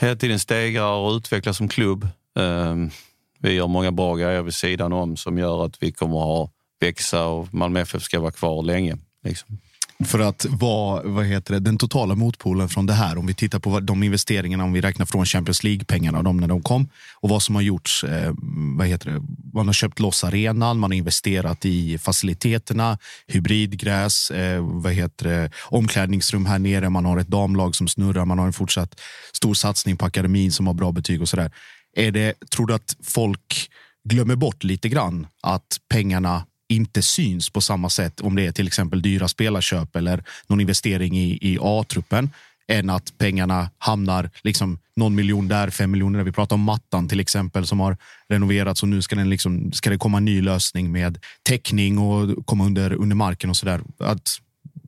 hela tiden stegrar och utvecklas som klubb. Ehm, vi gör många bra grejer vid sidan om som gör att vi kommer att ha växa och Malmö FF ska vara kvar länge. Liksom. För att vara vad heter det, den totala motpolen från det här, om vi tittar på de investeringarna, om vi räknar från Champions League-pengarna, de när de kom och vad som har gjorts. Eh, vad heter det? Man har köpt loss arenan, man har investerat i faciliteterna, hybridgräs, eh, vad heter det, omklädningsrum här nere, man har ett damlag som snurrar, man har en fortsatt stor satsning på akademin som har bra betyg och så där. Är det, tror du att folk glömmer bort lite grann att pengarna inte syns på samma sätt om det är till exempel dyra spelarköp eller någon investering i, i A-truppen än att pengarna hamnar liksom någon miljon där, fem miljoner där. Vi pratar om mattan till exempel som har renoverats och nu ska, den liksom, ska det komma en ny lösning med täckning och komma under, under marken och så där. Att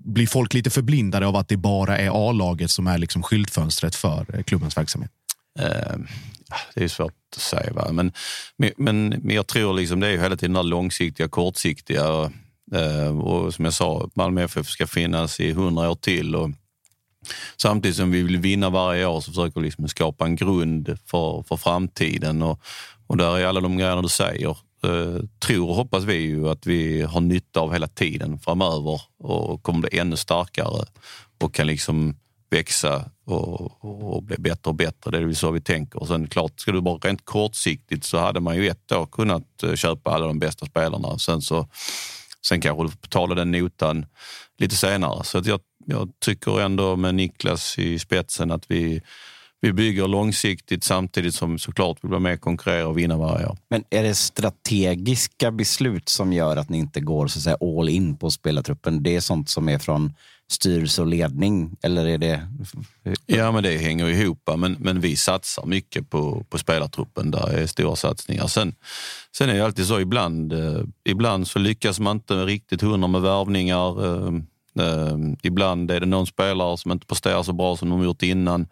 blir folk lite förblindade av att det bara är A-laget som är liksom skyltfönstret för klubbens verksamhet? Eh, det är svårt att säga. Va? Men, men, men jag tror liksom det är hela tiden det långsiktiga, kortsiktiga. Och, och som jag sa, Malmö FF ska finnas i hundra år till. Och, Samtidigt som vi vill vinna varje år så försöker vi liksom skapa en grund för, för framtiden. Och, och där är alla de grejerna du säger eh, tror och hoppas vi ju att vi har nytta av hela tiden framöver och kommer bli ännu starkare och kan liksom växa och, och bli bättre och bättre. Det är väl så vi tänker. Och sen klart, ska du bara rent kortsiktigt så hade man ju ett år kunnat eh, köpa alla de bästa spelarna. Sen, så, sen kanske du får betala den notan lite senare. Så att jag, jag tycker ändå med Niklas i spetsen att vi vi bygger långsiktigt samtidigt som såklart vi blir med konkurrera och vinna varje år. Men är det strategiska beslut som gör att ni inte går så att säga, all in på spelartruppen? Det är sånt som är från styrelse och ledning? Eller är det... Ja, men det hänger ihop. Men, men vi satsar mycket på, på spelartruppen. Där är stora satsningar. Sen, sen är det alltid så ibland, eh, ibland så lyckas man inte riktigt hundra med värvningar. Eh, eh, ibland är det någon spelare som inte presterar så bra som de gjort innan.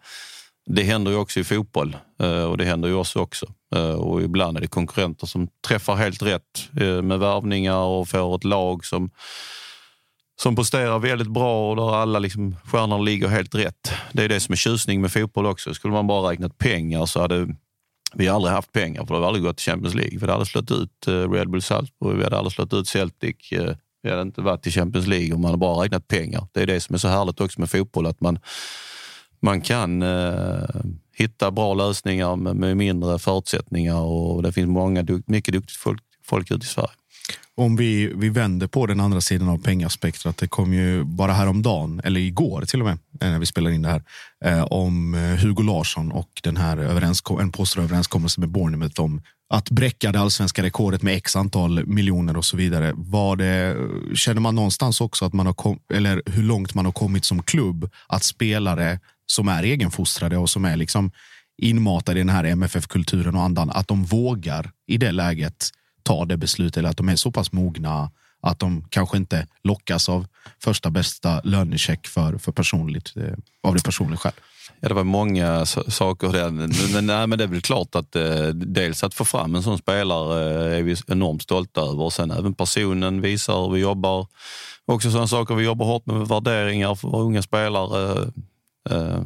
Det händer ju också i fotboll eh, och det händer ju oss också. Eh, och ibland är det konkurrenter som träffar helt rätt eh, med värvningar och får ett lag som, som presterar väldigt bra och där alla liksom, stjärnor ligger helt rätt. Det är det som är tjusning med fotboll också. Skulle man bara räknat pengar så hade vi aldrig haft pengar för det hade aldrig gått till Champions League. Vi hade aldrig slått ut Red Bull Salzburg, vi hade aldrig slått ut Celtic. Vi hade inte varit i Champions League om man bara räknat pengar. Det är det som är så härligt också med fotboll, att man man kan eh, hitta bra lösningar med, med, mindre förutsättningar och det finns många, mycket duktigt folk, folk ute i Sverige. Om vi, vi vänder på den andra sidan av pengaspektrat. Det kom ju bara häromdagen, eller igår till och med, eh, när vi spelar in det här, eh, om eh, Hugo Larsson och den här överenskom en påstådd överenskommelse med Bornemouth om att bräcka det allsvenska rekordet med x antal miljoner och så vidare. Var det, känner man någonstans också att man har kom, eller hur långt man har kommit som klubb att spelare som är egenfostrade och som är liksom inmatade i den här MFF-kulturen och andan, att de vågar i det läget ta det beslutet eller att de är så pass mogna att de kanske inte lockas av första bästa lönecheck för, för personligt, eh, av det personliga själv. Ja, det var många saker där. Men, nej, men det är väl klart att eh, dels att få fram en sån spelare eh, är vi enormt stolta över. Och sen även personen visar hur vi jobbar. Också sådana saker vi jobbar hårt med, värderingar för unga spelare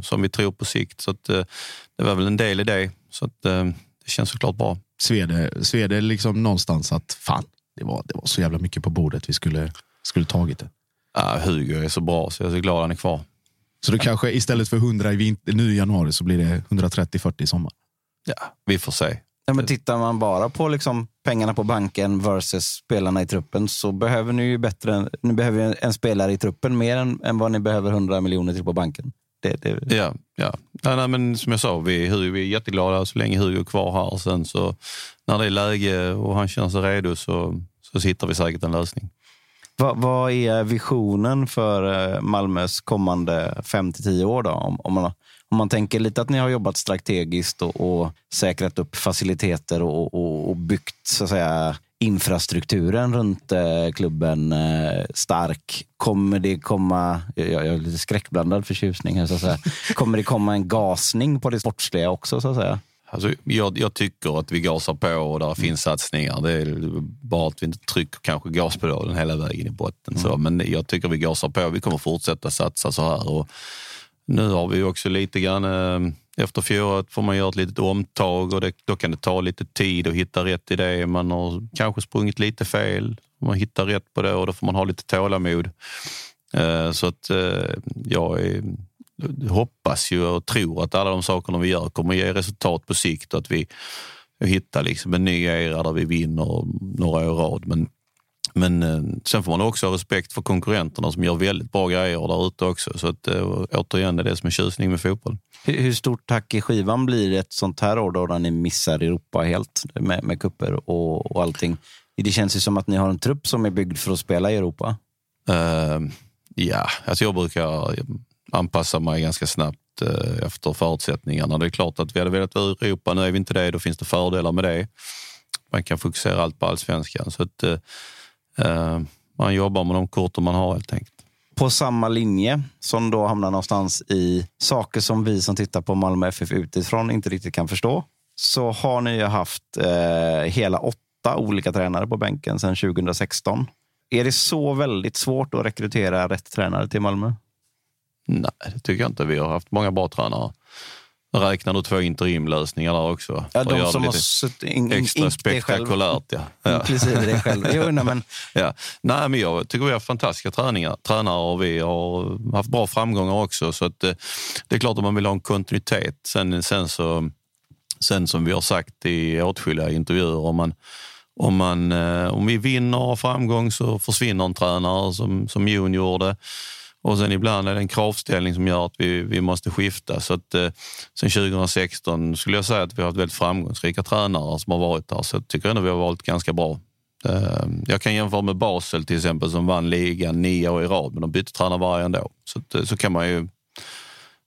som vi tror på sikt. Så att, eh, det var väl en del i det. Så att, eh, det känns såklart bra. Svede, Svede liksom någonstans att fan, det var, det var så jävla mycket på bordet. Vi skulle, skulle tagit det. Ja, Hugo är så bra så jag är så glad han är kvar. Så det kanske istället för 100 i vinter, nu i januari så blir det 130-40 i sommar? Ja, vi får se. Ja, men tittar man bara på liksom pengarna på banken versus spelarna i truppen så behöver ni ju bättre, ni behöver en spelare i truppen mer än, än vad ni behöver 100 miljoner till på banken. Det, det... Ja, ja. ja nej, men som jag sa, vi, vi är jätteglada så länge Hugo är kvar här. Sen så när det är läge och han känner sig redo så, så hittar vi säkert en lösning. Vad, vad är visionen för eh, Malmös kommande 5 till 10 år? Då? Om, om, man, om man tänker lite att ni har jobbat strategiskt och, och säkrat upp faciliteter och, och, och byggt så att säga, infrastrukturen runt eh, klubben eh, stark. Kommer det komma, jag, jag har lite skräckblandad förtjusning här, så att säga. Kommer det komma en gasning på det sportsliga också? Så att säga? Alltså, jag, jag, tycker att vi gasar på och där finns satsningar. Det är bara att vi inte trycker kanske gaspedalen hela vägen i botten. Mm. Så, men jag tycker vi gasar på. Vi kommer fortsätta satsa så här. Och nu har vi också lite grann eh, efter fjolåret får man göra ett litet omtag och det, då kan det ta lite tid att hitta rätt i det. Man har kanske sprungit lite fel. Man hittar rätt på det och då får man ha lite tålamod. Eh, så att eh, jag är, hoppas ju och tror att alla de sakerna vi gör kommer ge resultat på sikt och att vi hittar liksom en ny era där vi vinner några år rad. Men men eh, sen får man också ha respekt för konkurrenterna som gör väldigt bra grejer där ute också. Så att, eh, återigen, det är det som är tjusning med fotboll. Hur, hur stort tack i skivan blir ett sånt här år då, när ni missar Europa helt med, med kupper och, och allting? Det känns ju som att ni har en trupp som är byggd för att spela i Europa. Uh, ja, alltså jag brukar anpassa mig ganska snabbt uh, efter förutsättningarna. Det är klart att vi hade velat vara i Europa, nu är vi inte det. Då finns det fördelar med det. Man kan fokusera allt på allsvenskan. Så att, uh, man jobbar med de korten man har helt enkelt. På samma linje som då hamnar någonstans i saker som vi som tittar på Malmö FF utifrån inte riktigt kan förstå. Så har ni ju haft eh, hela åtta olika tränare på bänken sedan 2016. Är det så väldigt svårt att rekrytera rätt tränare till Malmö? Nej, det tycker jag inte. Vi har haft många bra tränare. Räknar du två interimlösningar där också. Ja, de som har suttit in, extra spektakulärt. Ja. Ja. Inklusive det själv. Jo, nej, men, Ja. Nej, men jag tycker vi har fantastiska träningar, tränare och vi har haft bra framgångar också. Så att, eh, det är klart att man vill ha en kontinuitet. Sen, sen, så, sen som vi har sagt i åtskilliga intervjuer, om, man, om, man, eh, om vi vinner och har framgång så försvinner en tränare som, som Jon gjorde. Och sen ibland är det en kravställning som gör att vi, vi måste skifta. Så att, eh, sen 2016 skulle jag säga att vi har haft väldigt framgångsrika tränare som har varit där. Så jag tycker ändå vi har valt ganska bra. Eh, Jag kan jämföra med Basel till exempel som vann ligan nio år i rad, men de bytte tränare varje ändå. Så, att, eh, så kan man ju...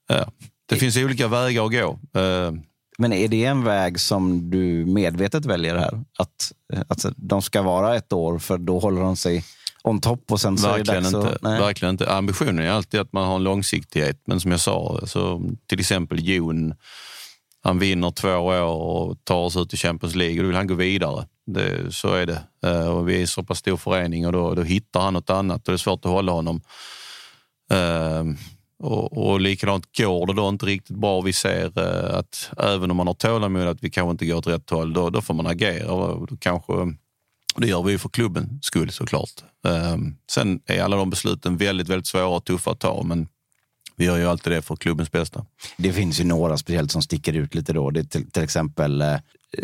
Ja. Det finns olika vägar att gå. Eh, men är det en väg som du medvetet väljer här? Att, eh, att de ska vara ett år, för då håller de sig on top och sen så är det Verkligen dags inte. Verkligen inte. Ambitionen är alltid att man har en långsiktighet. Men som jag sa, så till exempel Jon, han vinner två år och tar oss ut i Champions League och då vill han gå vidare. Det, så är det. Eh, Och vi är en så pass stor förening och då, då hittar han något annat och det är svårt att hålla honom. Eh, Och, och likadant går det då inte riktigt bra vi ser eh, att även om man har tålamod att vi kanske inte går åt rätt håll, då, då får man agera. Då kanske, och det gör vi för klubbens skull såklart. Um, sen är alla de besluten väldigt, väldigt svåra och tuffa att ta, men vi gör ju alltid det för klubbens bästa. Det finns ju några speciellt som sticker ut lite då. Det är till, till exempel eh,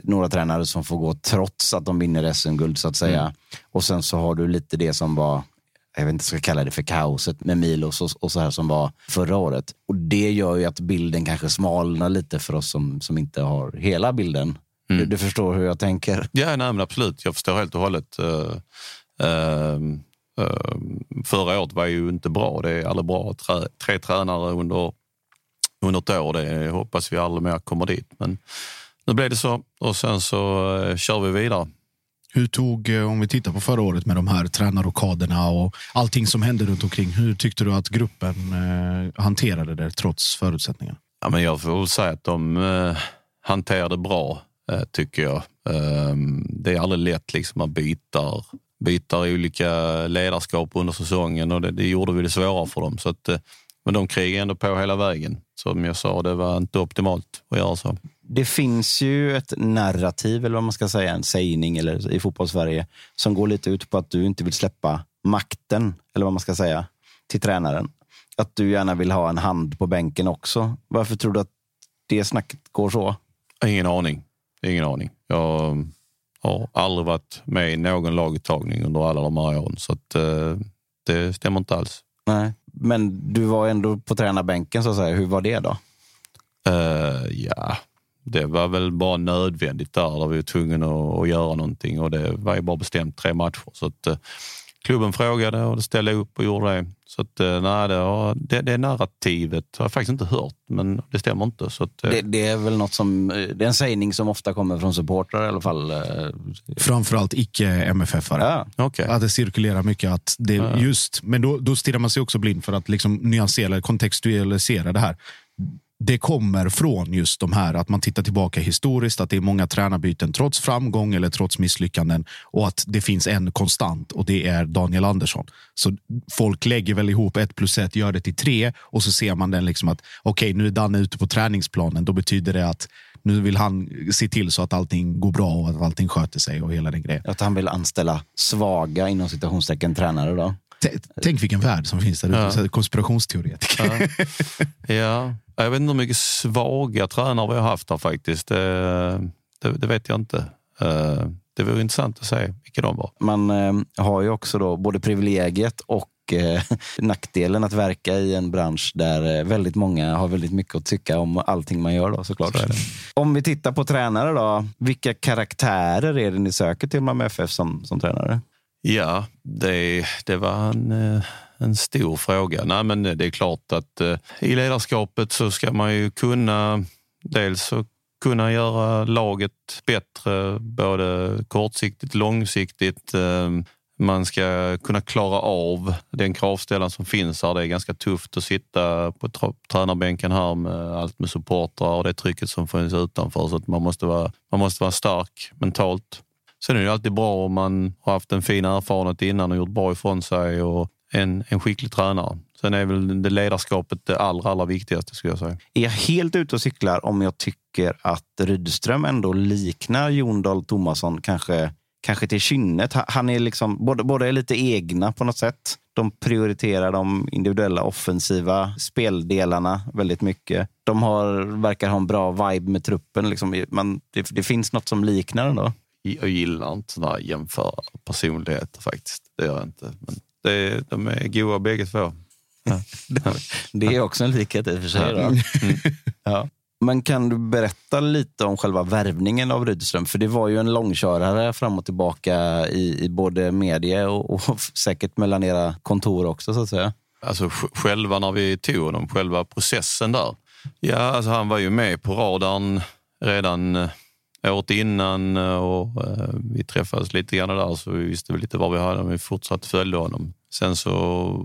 några tränare som får gå trots att de vinner SM-guld så att säga. Mm. Och sen så har du lite det som var, jag vet inte ska kalla det för kaoset med Milos och, och så här som var förra året. Och det gör ju att bilden kanske smalnar lite för oss som, som inte har hela bilden. Mm. Du, du förstår hur jag tänker. Ja, nej, men absolut. Jag förstår helt och hållet. Uh, uh, uh, förra året var ju inte bra. Det är aldrig bra. Trä, tre tränare under, under ett år. Det hoppas vi aldrig mer kommer dit. Men nu blev det så och sen så uh, kör vi vidare. Hur tog, om vi tittar på förra året med de här tränarrockaderna och allting som hände runt omkring. Hur tyckte du att gruppen hanterade det trots förutsättningarna? Ja, men jag får väl säga att de uh, hanterade bra, tycker jag. Uh, det är aldrig lätt liksom att byta byter olika ledarskap under säsongen och det, det gjorde vi det svårare för dem. Så att, uh, men de krigade ändå på hela vägen. Som jag sa, det var inte optimalt att göra så. Det finns ju ett narrativ, eller vad man ska säga, en sägning eller, i fotbollssverige som går lite ut på att du inte vill släppa makten, eller vad man ska säga, till tränaren. Att du gärna vill ha en hand på bänken också. Varför tror du att det snacket går så? Ingen aning. Ingen aning. Jag har aldrig varit med i någon laguttagning under alla de här åren, så att, uh, det stämmer inte alls. Nej. Men du var ändå på tränarbänken, så att säga. Hur var det då? Uh, ja, det var väl bara nödvändigt där, där vi var tvungna att, att göra någonting och det var ju bara bestämt tre matcher. Så att, uh, klubben frågade och det ställde upp och gjorde det. Så att, uh, nej, det, har, det, det narrativet har jag faktiskt inte hört, men det stämmer inte. Så att, det, det, är väl något som, det är en sägning som ofta kommer från supportrar i alla fall. Framförallt icke-MFF-are. Ja. okay. Att det cirkulerar mycket. Att det Ja. just, men då, då stirrar man sig också blind för att liksom nyansera, kontextualisera det här. Det kommer från just de här att man tittar tillbaka historiskt, att det är många tränarbyten trots framgång eller trots misslyckanden och att det finns en konstant och det är Daniel Andersson. Så folk lägger väl ihop ett plus ett, gör det till tre och så ser man den liksom att okej, nu är Danne ute på träningsplanen. Då betyder det att nu vill han se till så att allting går bra och att allting sköter sig och hela den grejen. Att han vill anställa svaga, inom citationstecken, tränare då? T- Tänk vilken värld som finns där ute. Ja. Konspirationsteoretiker. Ja. ja. Jag vet inte hur mycket svaga tränare vi har haft här faktiskt. Det, det, det vet jag inte. Eh, Det vore intressant att se vilka de var. Man eh, har ju också då både privilegiet och eh, nackdelen att verka i en bransch där väldigt många har väldigt mycket att tycka om allting man gör. Då, såklart. Så. Om vi tittar på tränare då. Vilka karaktärer är det ni söker till Malmö FF som, som tränare? Ja, det, det var en, en stor fråga. Nej, men eh, det är klart att eh, i ledarskapet så ska man ju kunna dels så kunna göra laget bättre, både kortsiktigt, långsiktigt. Eh, Man ska kunna klara av den kravställan som finns här. Det är ganska tufft att sitta på tränarbänken här med allt med supportrar och det trycket som finns utanför. Så att man, måste vara, man måste vara stark mentalt. Sen är det alltid bra om man har haft en fin erfarenhet innan och gjort bra ifrån sig och en, en skicklig tränare. Sen är väl det ledarskapet det allra, allra viktigaste skulle jag säga. Är jag helt ute och cyklar om jag tycker att Rydström ändå liknar Jon Dahl Tomasson kanske, kanske till kynnet? Ha- Han är liksom, båda, båda är lite egna på något sätt. De prioriterar de individuella offensiva speldelarna väldigt mycket. De har, verkar ha en bra vibe med truppen. Liksom. Man, det, det finns något som liknar ändå. Jag gillar inte sådana här jämföra personligheter faktiskt. Det gör jag inte. Men det, de är goa bägge två. Det är också en likhet i och för sig. Mm. Ja. Men kan du berätta lite om själva värvningen av Rydström? För det var ju en långkörare fram och tillbaka i, i både media och, och säkert mellan era kontor också så att säga. Alltså sj- själva när vi tog honom, själva processen där. Ja, alltså han var ju med på radarn redan eh, Eh, året innan eh, och eh, vi träffades lite grann där så vi visste lite var vi hade men vi fortsatte följa honom. Sen så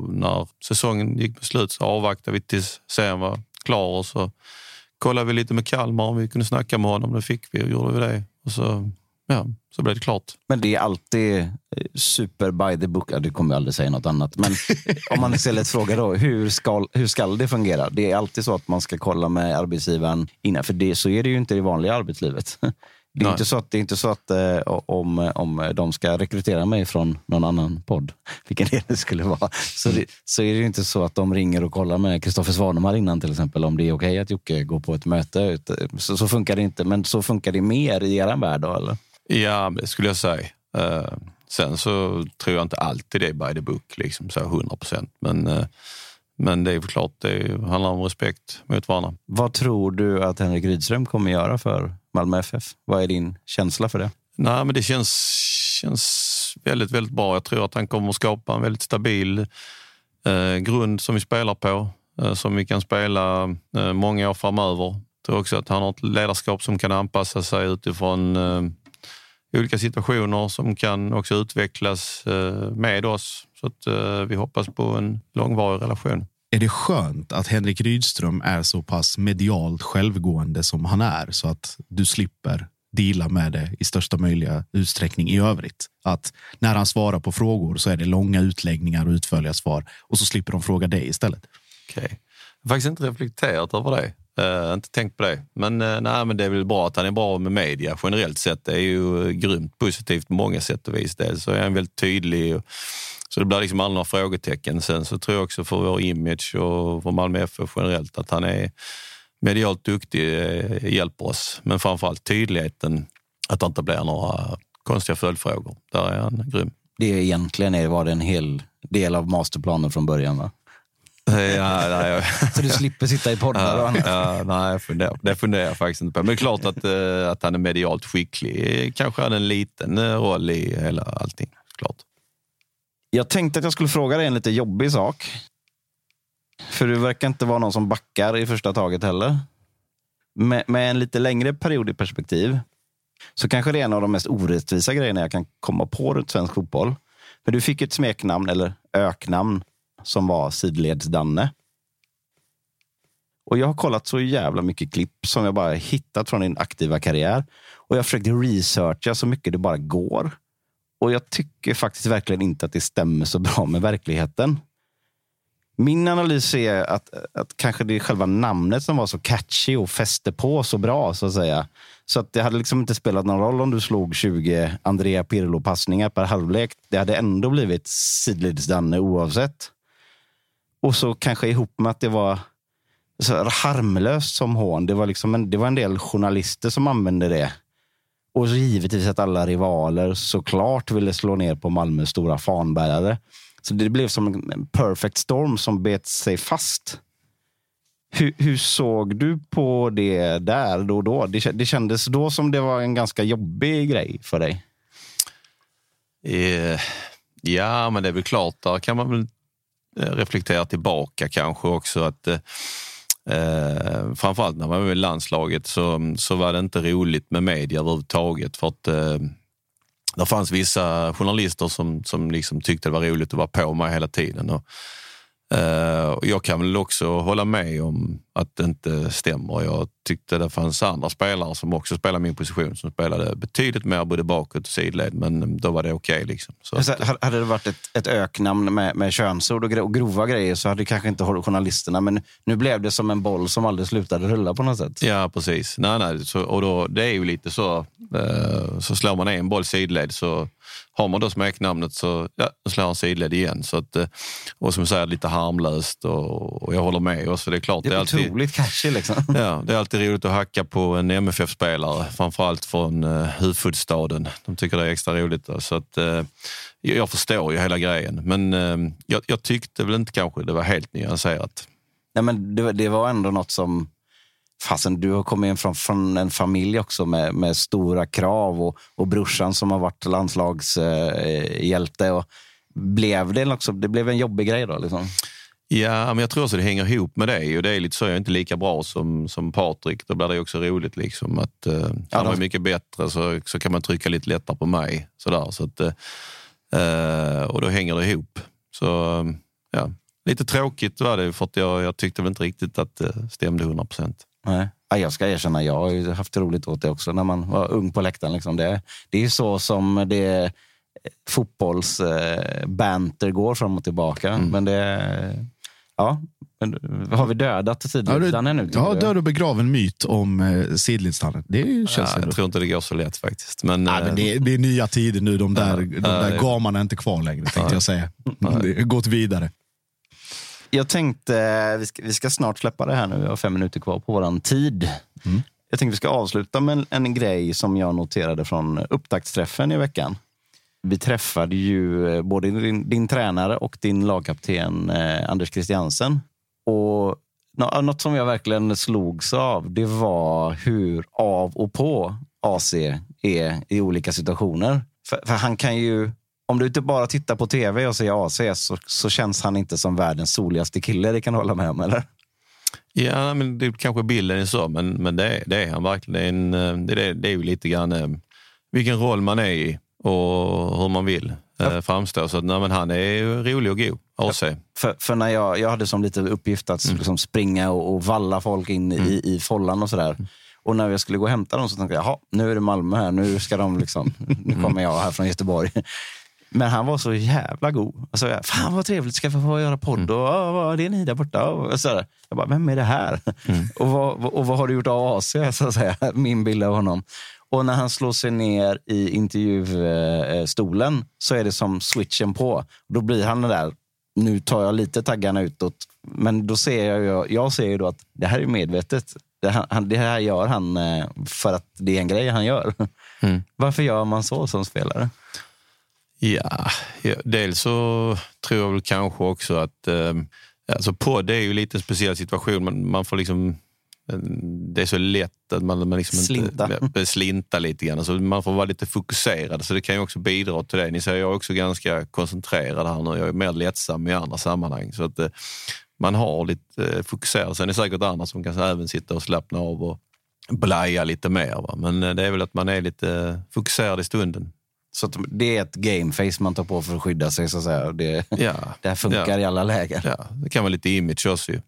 när säsongen gick på slut så avvaktade vi tills serien var klar och så kollade vi lite med Kalmar om vi kunde snacka med honom. Det fick vi och gjorde vi det. Och så, ja, så blev det klart. Men det är alltid eh, super by the book. Ja, du kommer aldrig säga något annat. Men om man istället frågar då, hur ska, hur ska det fungera? Det är alltid så att man ska kolla med arbetsgivaren innan. För det, så är det ju inte i vanliga arbetslivet. Det är Nej. inte så att, det är inte så att eh, om, om de ska rekrytera mig från någon annan podd, vilken det nu skulle vara, så, det, så är det inte så att de ringer och kollar med Kristoffer Svanemar innan till exempel om det är okej att Jocke går på ett möte. Så, så funkar det inte, men så funkar det mer i er värld då, eller? Ja, skulle jag säga. Eh, sen så tror jag inte alltid det är by the book, liksom så här 100 procent. Men, eh, men det är väl klart, det handlar om respekt mot varandra. Vad tror du att Henrik Rydström kommer göra för Malmö FF? Vad är din känsla för det? Nej, men det känns, känns väldigt, väldigt bra. Jag tror att han kommer att skapa en väldigt stabil eh, grund som vi spelar på, eh, som vi kan spela eh, många år framöver. Jag tror också att han har ett ledarskap som kan anpassa sig utifrån eh, olika situationer som kan också utvecklas eh, med oss. Så att eh, vi hoppas på en långvarig relation. Är det skönt att Henrik Rydström är så pass medialt självgående som han är så att du slipper deala med det i största möjliga utsträckning i övrigt? Att när han svarar på frågor så är det långa utläggningar och utförliga svar och så slipper de fråga dig istället. Okej. Jag har faktiskt inte reflekterat över det. Uh, inte tänkt på det. Men, uh, nej, men det är väl bra att han är bra med media generellt sett. Det är ju grymt positivt på många sätt och vis. Dels så är han väldigt tydlig. Och, så det blir liksom aldrig några frågetecken. Sen så tror jag också för vår image och för Malmö FF generellt att han är medialt duktig eh, hjälper oss. Men framförallt tydligheten, att det inte blir några konstiga följdfrågor. Där är han grym. Det egentligen är, var det en hel del av masterplanen från början va? Ja, nej, Så du slipper sitta i poddar och Ja, annat. ja, nej, jag funderar, det funderar jag faktiskt inte på. Men det är klart att, eh, att han är medialt skicklig. Kanske hade en liten eh, roll i hela allting. Klart. Jag tänkte att jag skulle fråga dig en lite jobbig sak. För du verkar inte vara någon som backar i första taget heller. Med, med en lite längre period i perspektiv så kanske det är en av de mest orättvisa grejerna jag kan komma på runt svensk fotboll. För du fick ett smeknamn, eller öknamn, som var Sidleds-Danne. Och jag har kollat så jävla mycket klipp som jag bara hittat från din aktiva karriär. Och jag försökte researcha så mycket det bara går. Och jag tycker faktiskt verkligen inte att det stämmer så bra med verkligheten. Min analys är att, att kanske det är själva namnet som var så catchy och fäste på så bra. så att säga. Så att det hade liksom inte spelat någon roll om du slog 20 Andrea Pirlo-passningar per halvlek. Det hade ändå blivit sidledes-Danne oavsett. Och så kanske ihop med att det var så harmlöst som hån. Det var, liksom en, det var en del journalister som använde det. Och så givetvis att alla rivaler såklart ville slå ner på Malmös stora fanbärare. Så det blev som en perfect storm som bet sig fast. Hur, hur såg du på det där då och då? Det, det kändes då som det var en ganska jobbig grej för dig. Eh, Ja, men det är väl klart. Där kan man väl Eh, reflektera tillbaka kanske också. att eh, eh Framförallt när man var med i landslaget så, så var det inte roligt med media överhuvudtaget. För att eh, det fanns vissa journalister som, som liksom tyckte det var roligt att vara på mig hela tiden. Och jag kan väl också hålla med om att det inte stämmer. Jag tyckte det fanns andra spelare som också spelade min position som spelade betydligt mer både bakåt och sidled, men då var det okej. Okay, liksom. Så Alltså, att- hade det varit ett, ett öknamn med, med könsord och, och grova grejer så hade kanske inte journalisterna, men nu blev det som en boll som aldrig slutade rulla på något sätt. Ja, precis. Nej, nej. Så, och då, det är ju lite så. Eh, så slår man en boll sidled så har man då smeknamnet så ja, slår han sidled igen. Så att, eh, och som säger lite harmlöst och, och jag håller med. också. det är klart, Det det är är alltid, otroligt catchy liksom. Ja, det är alltid roligt att hacka på en MFF-spelare, framförallt från uh, huvudstaden. De tycker det är extra roligt. Då. Så att, eh, jag jag förstår ju hela grejen, men eh, jag, jag tyckte väl inte kanske det var helt nyanserat. Nej, men det, det var ändå något som... Fasen, du har kommit in från, från en familj också med, med stora krav och, och brorsan som har varit landslagshjälte. och blev det, också, det blev en jobbig grej då? Liksom. Ja, men jag tror också det hänger ihop med det. Och det är lite så, jag är inte lika bra som, som Patrik. Då blir det också roligt liksom att uh, han då- är mycket bättre så, så kan man trycka lite lättare på mig. Sådär, så att, eh, och då hänger det ihop. Så eh, ja, lite tråkigt var det för att jag, jag tyckte väl inte riktigt att det stämde 100 procent. Nej. Ja, jag ska erkänna, jag har ju haft roligt åt det också när man var ung på läktaren. Liksom. Det, det är ju så som det fotbollsbanter eh, går fram och tillbaka. Men det... Ja, men har vi dödat Ja, sidledsdannen nu? ja, död och begraven myt om eh, sidledsdannen. Det känns Ja, jag tror inte det går så lätt faktiskt. Men, Nej, eh, men det, är- det är nya tider nu. De där, de Ja, där det- gamarna är inte kvar längre, tänkte jag säga. Det har gått vidare. Jag tänkte, vi ska, vi ska snart släppa det här nu. Vi har fem minuter kvar på våran tid. Jag tänkte vi ska avsluta med en, en grej som jag noterade från upptaktsträffen i veckan. Vi träffade ju eh, både din, din tränare och din lagkapten eh, Anders Christiansen. Och nå- något som jag verkligen slogs av, det var hur av och på AC är i olika situationer. För, för han kan ju, om du inte bara tittar på tv och ser AC så, så känns han inte som världens soligaste kille. Det kan du hålla med om, eller? Ja, men det kanske bilden är så, men, men det, är, det är han verkligen. Det är, en, eh, det, det är ju lite grann eh, vilken roll man är i och hur man vill eh, framstå. Så att, nej, men han är rolig och god, AC. För, för när jag, jag hade som lite uppgift att liksom springa och, och valla folk in i, i follan och sådär. Och när jag skulle gå och hämta dem så tänkte jag, jaha, nu är det Malmö här. Nu ska de liksom, nu kommer jag här från Göteborg. Men han var så jävla god. Alltså, jag, Fan vad trevligt, ska vi få göra podd? Och, "Ja, vad, det är ni där borta. Och sådär. Jag bara, vem är det här? Och, vad, och vad har du gjort av AC? Så att säga. Min bild av honom. Och när han slår sig ner i intervjustolen så är det som switchen på. Då blir han den där, nu tar jag lite taggarna utåt. Men då ser jag, jag ser ju då att det här är medvetet. Det här, han, det här gör han eh, för att det är en grej han gör. Varför gör man så som spelare? Ja, dels så tror jag väl kanske också att eh, alltså podd är ju lite en speciell situation. Man, man får liksom det är så lätt att man, man liksom Slinta. Inte, slinta lite grann. Alltså man får vara lite fokuserad, så det kan ju också bidra till det. Ni ser, jag är också ganska koncentrerad här nu. Jag är mer lättsam i andra sammanhang. Så att eh, man har lite eh, fokuserad. Sen är det säkert andra som kan även sitta och slappna av och blaja lite mer. Va? Men eh, det är väl att man är lite fokuserad i stunden. Så att det är ett gameface man tar på för att skydda sig. Så att säga. Det, Ja. det här funkar Ja. i alla lägen. Ja, det kan vara lite image också ju.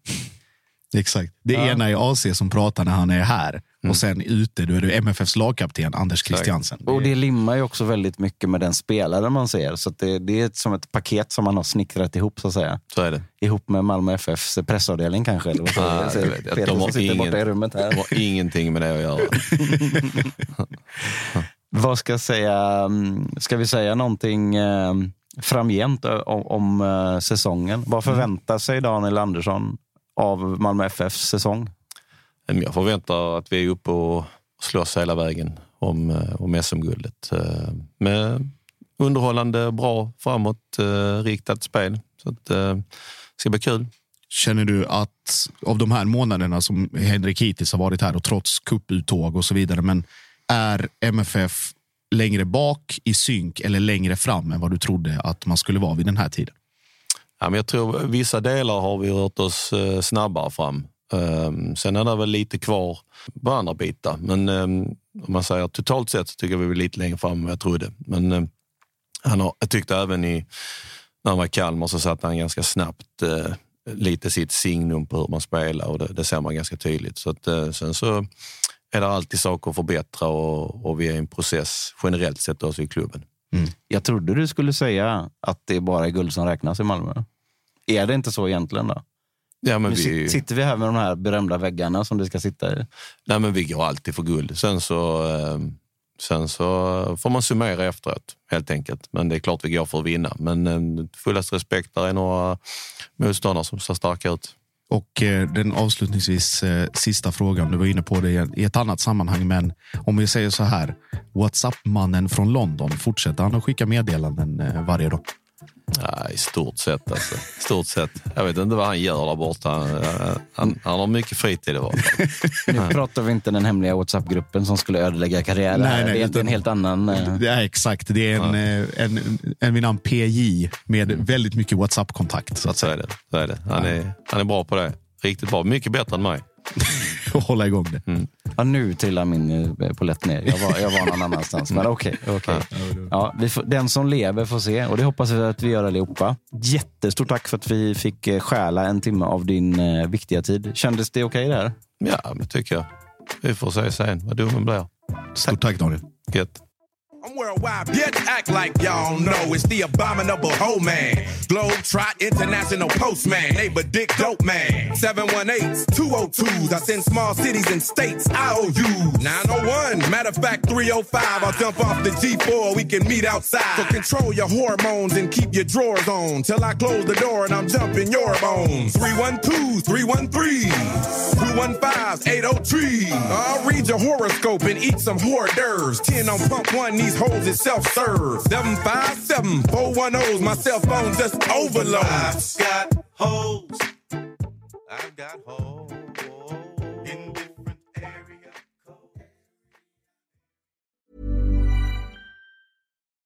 Exakt. Det ena är AC som pratar när han är här. Och sen ute, då är det MFFs lagkapten Anders Christiansen. Och det limmar ju också väldigt mycket med den spelare man ser. Så att det, det är som ett paket som man har snickrat ihop så att säga. Så är det. Ihop med Malmö FFs pressavdelning kanske. Eller vad Ah, jag? vet. Peter De har som sitter ingen- borta i rummet här. Det har ingenting med det att göra. Vad ska jag säga? mm, Ska vi säga någonting eh, framgent om, om eh, säsongen? Vad förväntar sig Daniel Andersson av Malmö FFs säsong? Jag förväntar att vi är uppe och slåss hela vägen om, eh, om SM-guldet. Med underhållande, bra, framåt, riktat spel. Så att, det ska bli kul. Känner du att av de här månaderna som Henrik hittills har varit här och trots kupputtåg och så vidare, men är MFF längre bak i synk eller längre fram än vad du trodde att man skulle vara vid den här tiden? Ja, men jag tror vissa delar har vi rört oss eh, snabbare fram. Ehm, sen är det väl lite kvar på andra bitar. Men ehm, om man säger totalt sett så tycker jag vi är lite längre fram än vad jag trodde. Men ehm, han har, jag tyckte även i, när han var i Kalmar så satte han ganska snabbt eh, lite sitt signum på hur man spelar och det, det ser man ganska tydligt. Så att, eh, sen så är det alltid saker att förbättra och, och vi är i en process generellt sett också i klubben. Jag trodde du skulle säga att det bara är guld som räknas i Malmö. Är det inte så egentligen då? Ja, men Nu vi, sit- Sitter vi här med de här berömda väggarna som det ska sitta i? nej, men vi går alltid för guld. Sen så, eh, sen så får man summera efteråt helt enkelt. Men det är klart vi går för att vinna. Men eh, fullast respekt, där är några motståndare som ser starka ut. Och eh, den avslutningsvis eh, sista frågan, du var inne på det i- ett annat sammanhang, men om vi säger så här. Whatsapp-mannen från London, fortsätter han att skicka meddelanden eh, varje dag? Ja, I stort sett. Alltså. I stort sett. Jag vet inte vad han gör där borta. Han, han, han har mycket fritid i. Nu pratar vi inte den hemliga WhatsApp-gruppen som skulle ödelägga karriären. Nej, nej, det är utan- en helt annan... eh, Det är exakt. Det är en, eh, en, en vid namn PJ med väldigt mycket WhatsApp-kontakt. Så att Så är det. Så är det. Han, är, han är bra på det. Riktigt bra. Mycket bättre än mig. att hålla igång det. Ja, nu trillar min eh, polett ner. Jag var, jag var någon annanstans. Men okej. okej. Ja, vi får, den som lever får se och det hoppas vi att vi gör allihopa. Jättestort tack för att vi fick eh, stjäla en timme av din eh, viktiga tid. Kändes det okej där? Ja, det tycker jag. Vi får se sen vad domen blir. Stort tack Daniel. Gött. I'm worldwide, bitch. Act like y'all know it's the abominable hoe man. Globe Trot International Postman. Neighbor Dick Dope Man. 718s, 202s. I send small cities and states IOU. 901. Matter of fact, 305. I'll jump off the G4. We can meet outside. So control your hormones and keep your drawers on. Till I close the door and I'm jumping your bones. 312s, 313s. 215s, 803. I'll read your horoscope and eat some hors d'oeuvres. 10 on pump one, these hoes is self-serve. 757 410s, my cell phone just overload. I've got hoes. I've got hoes.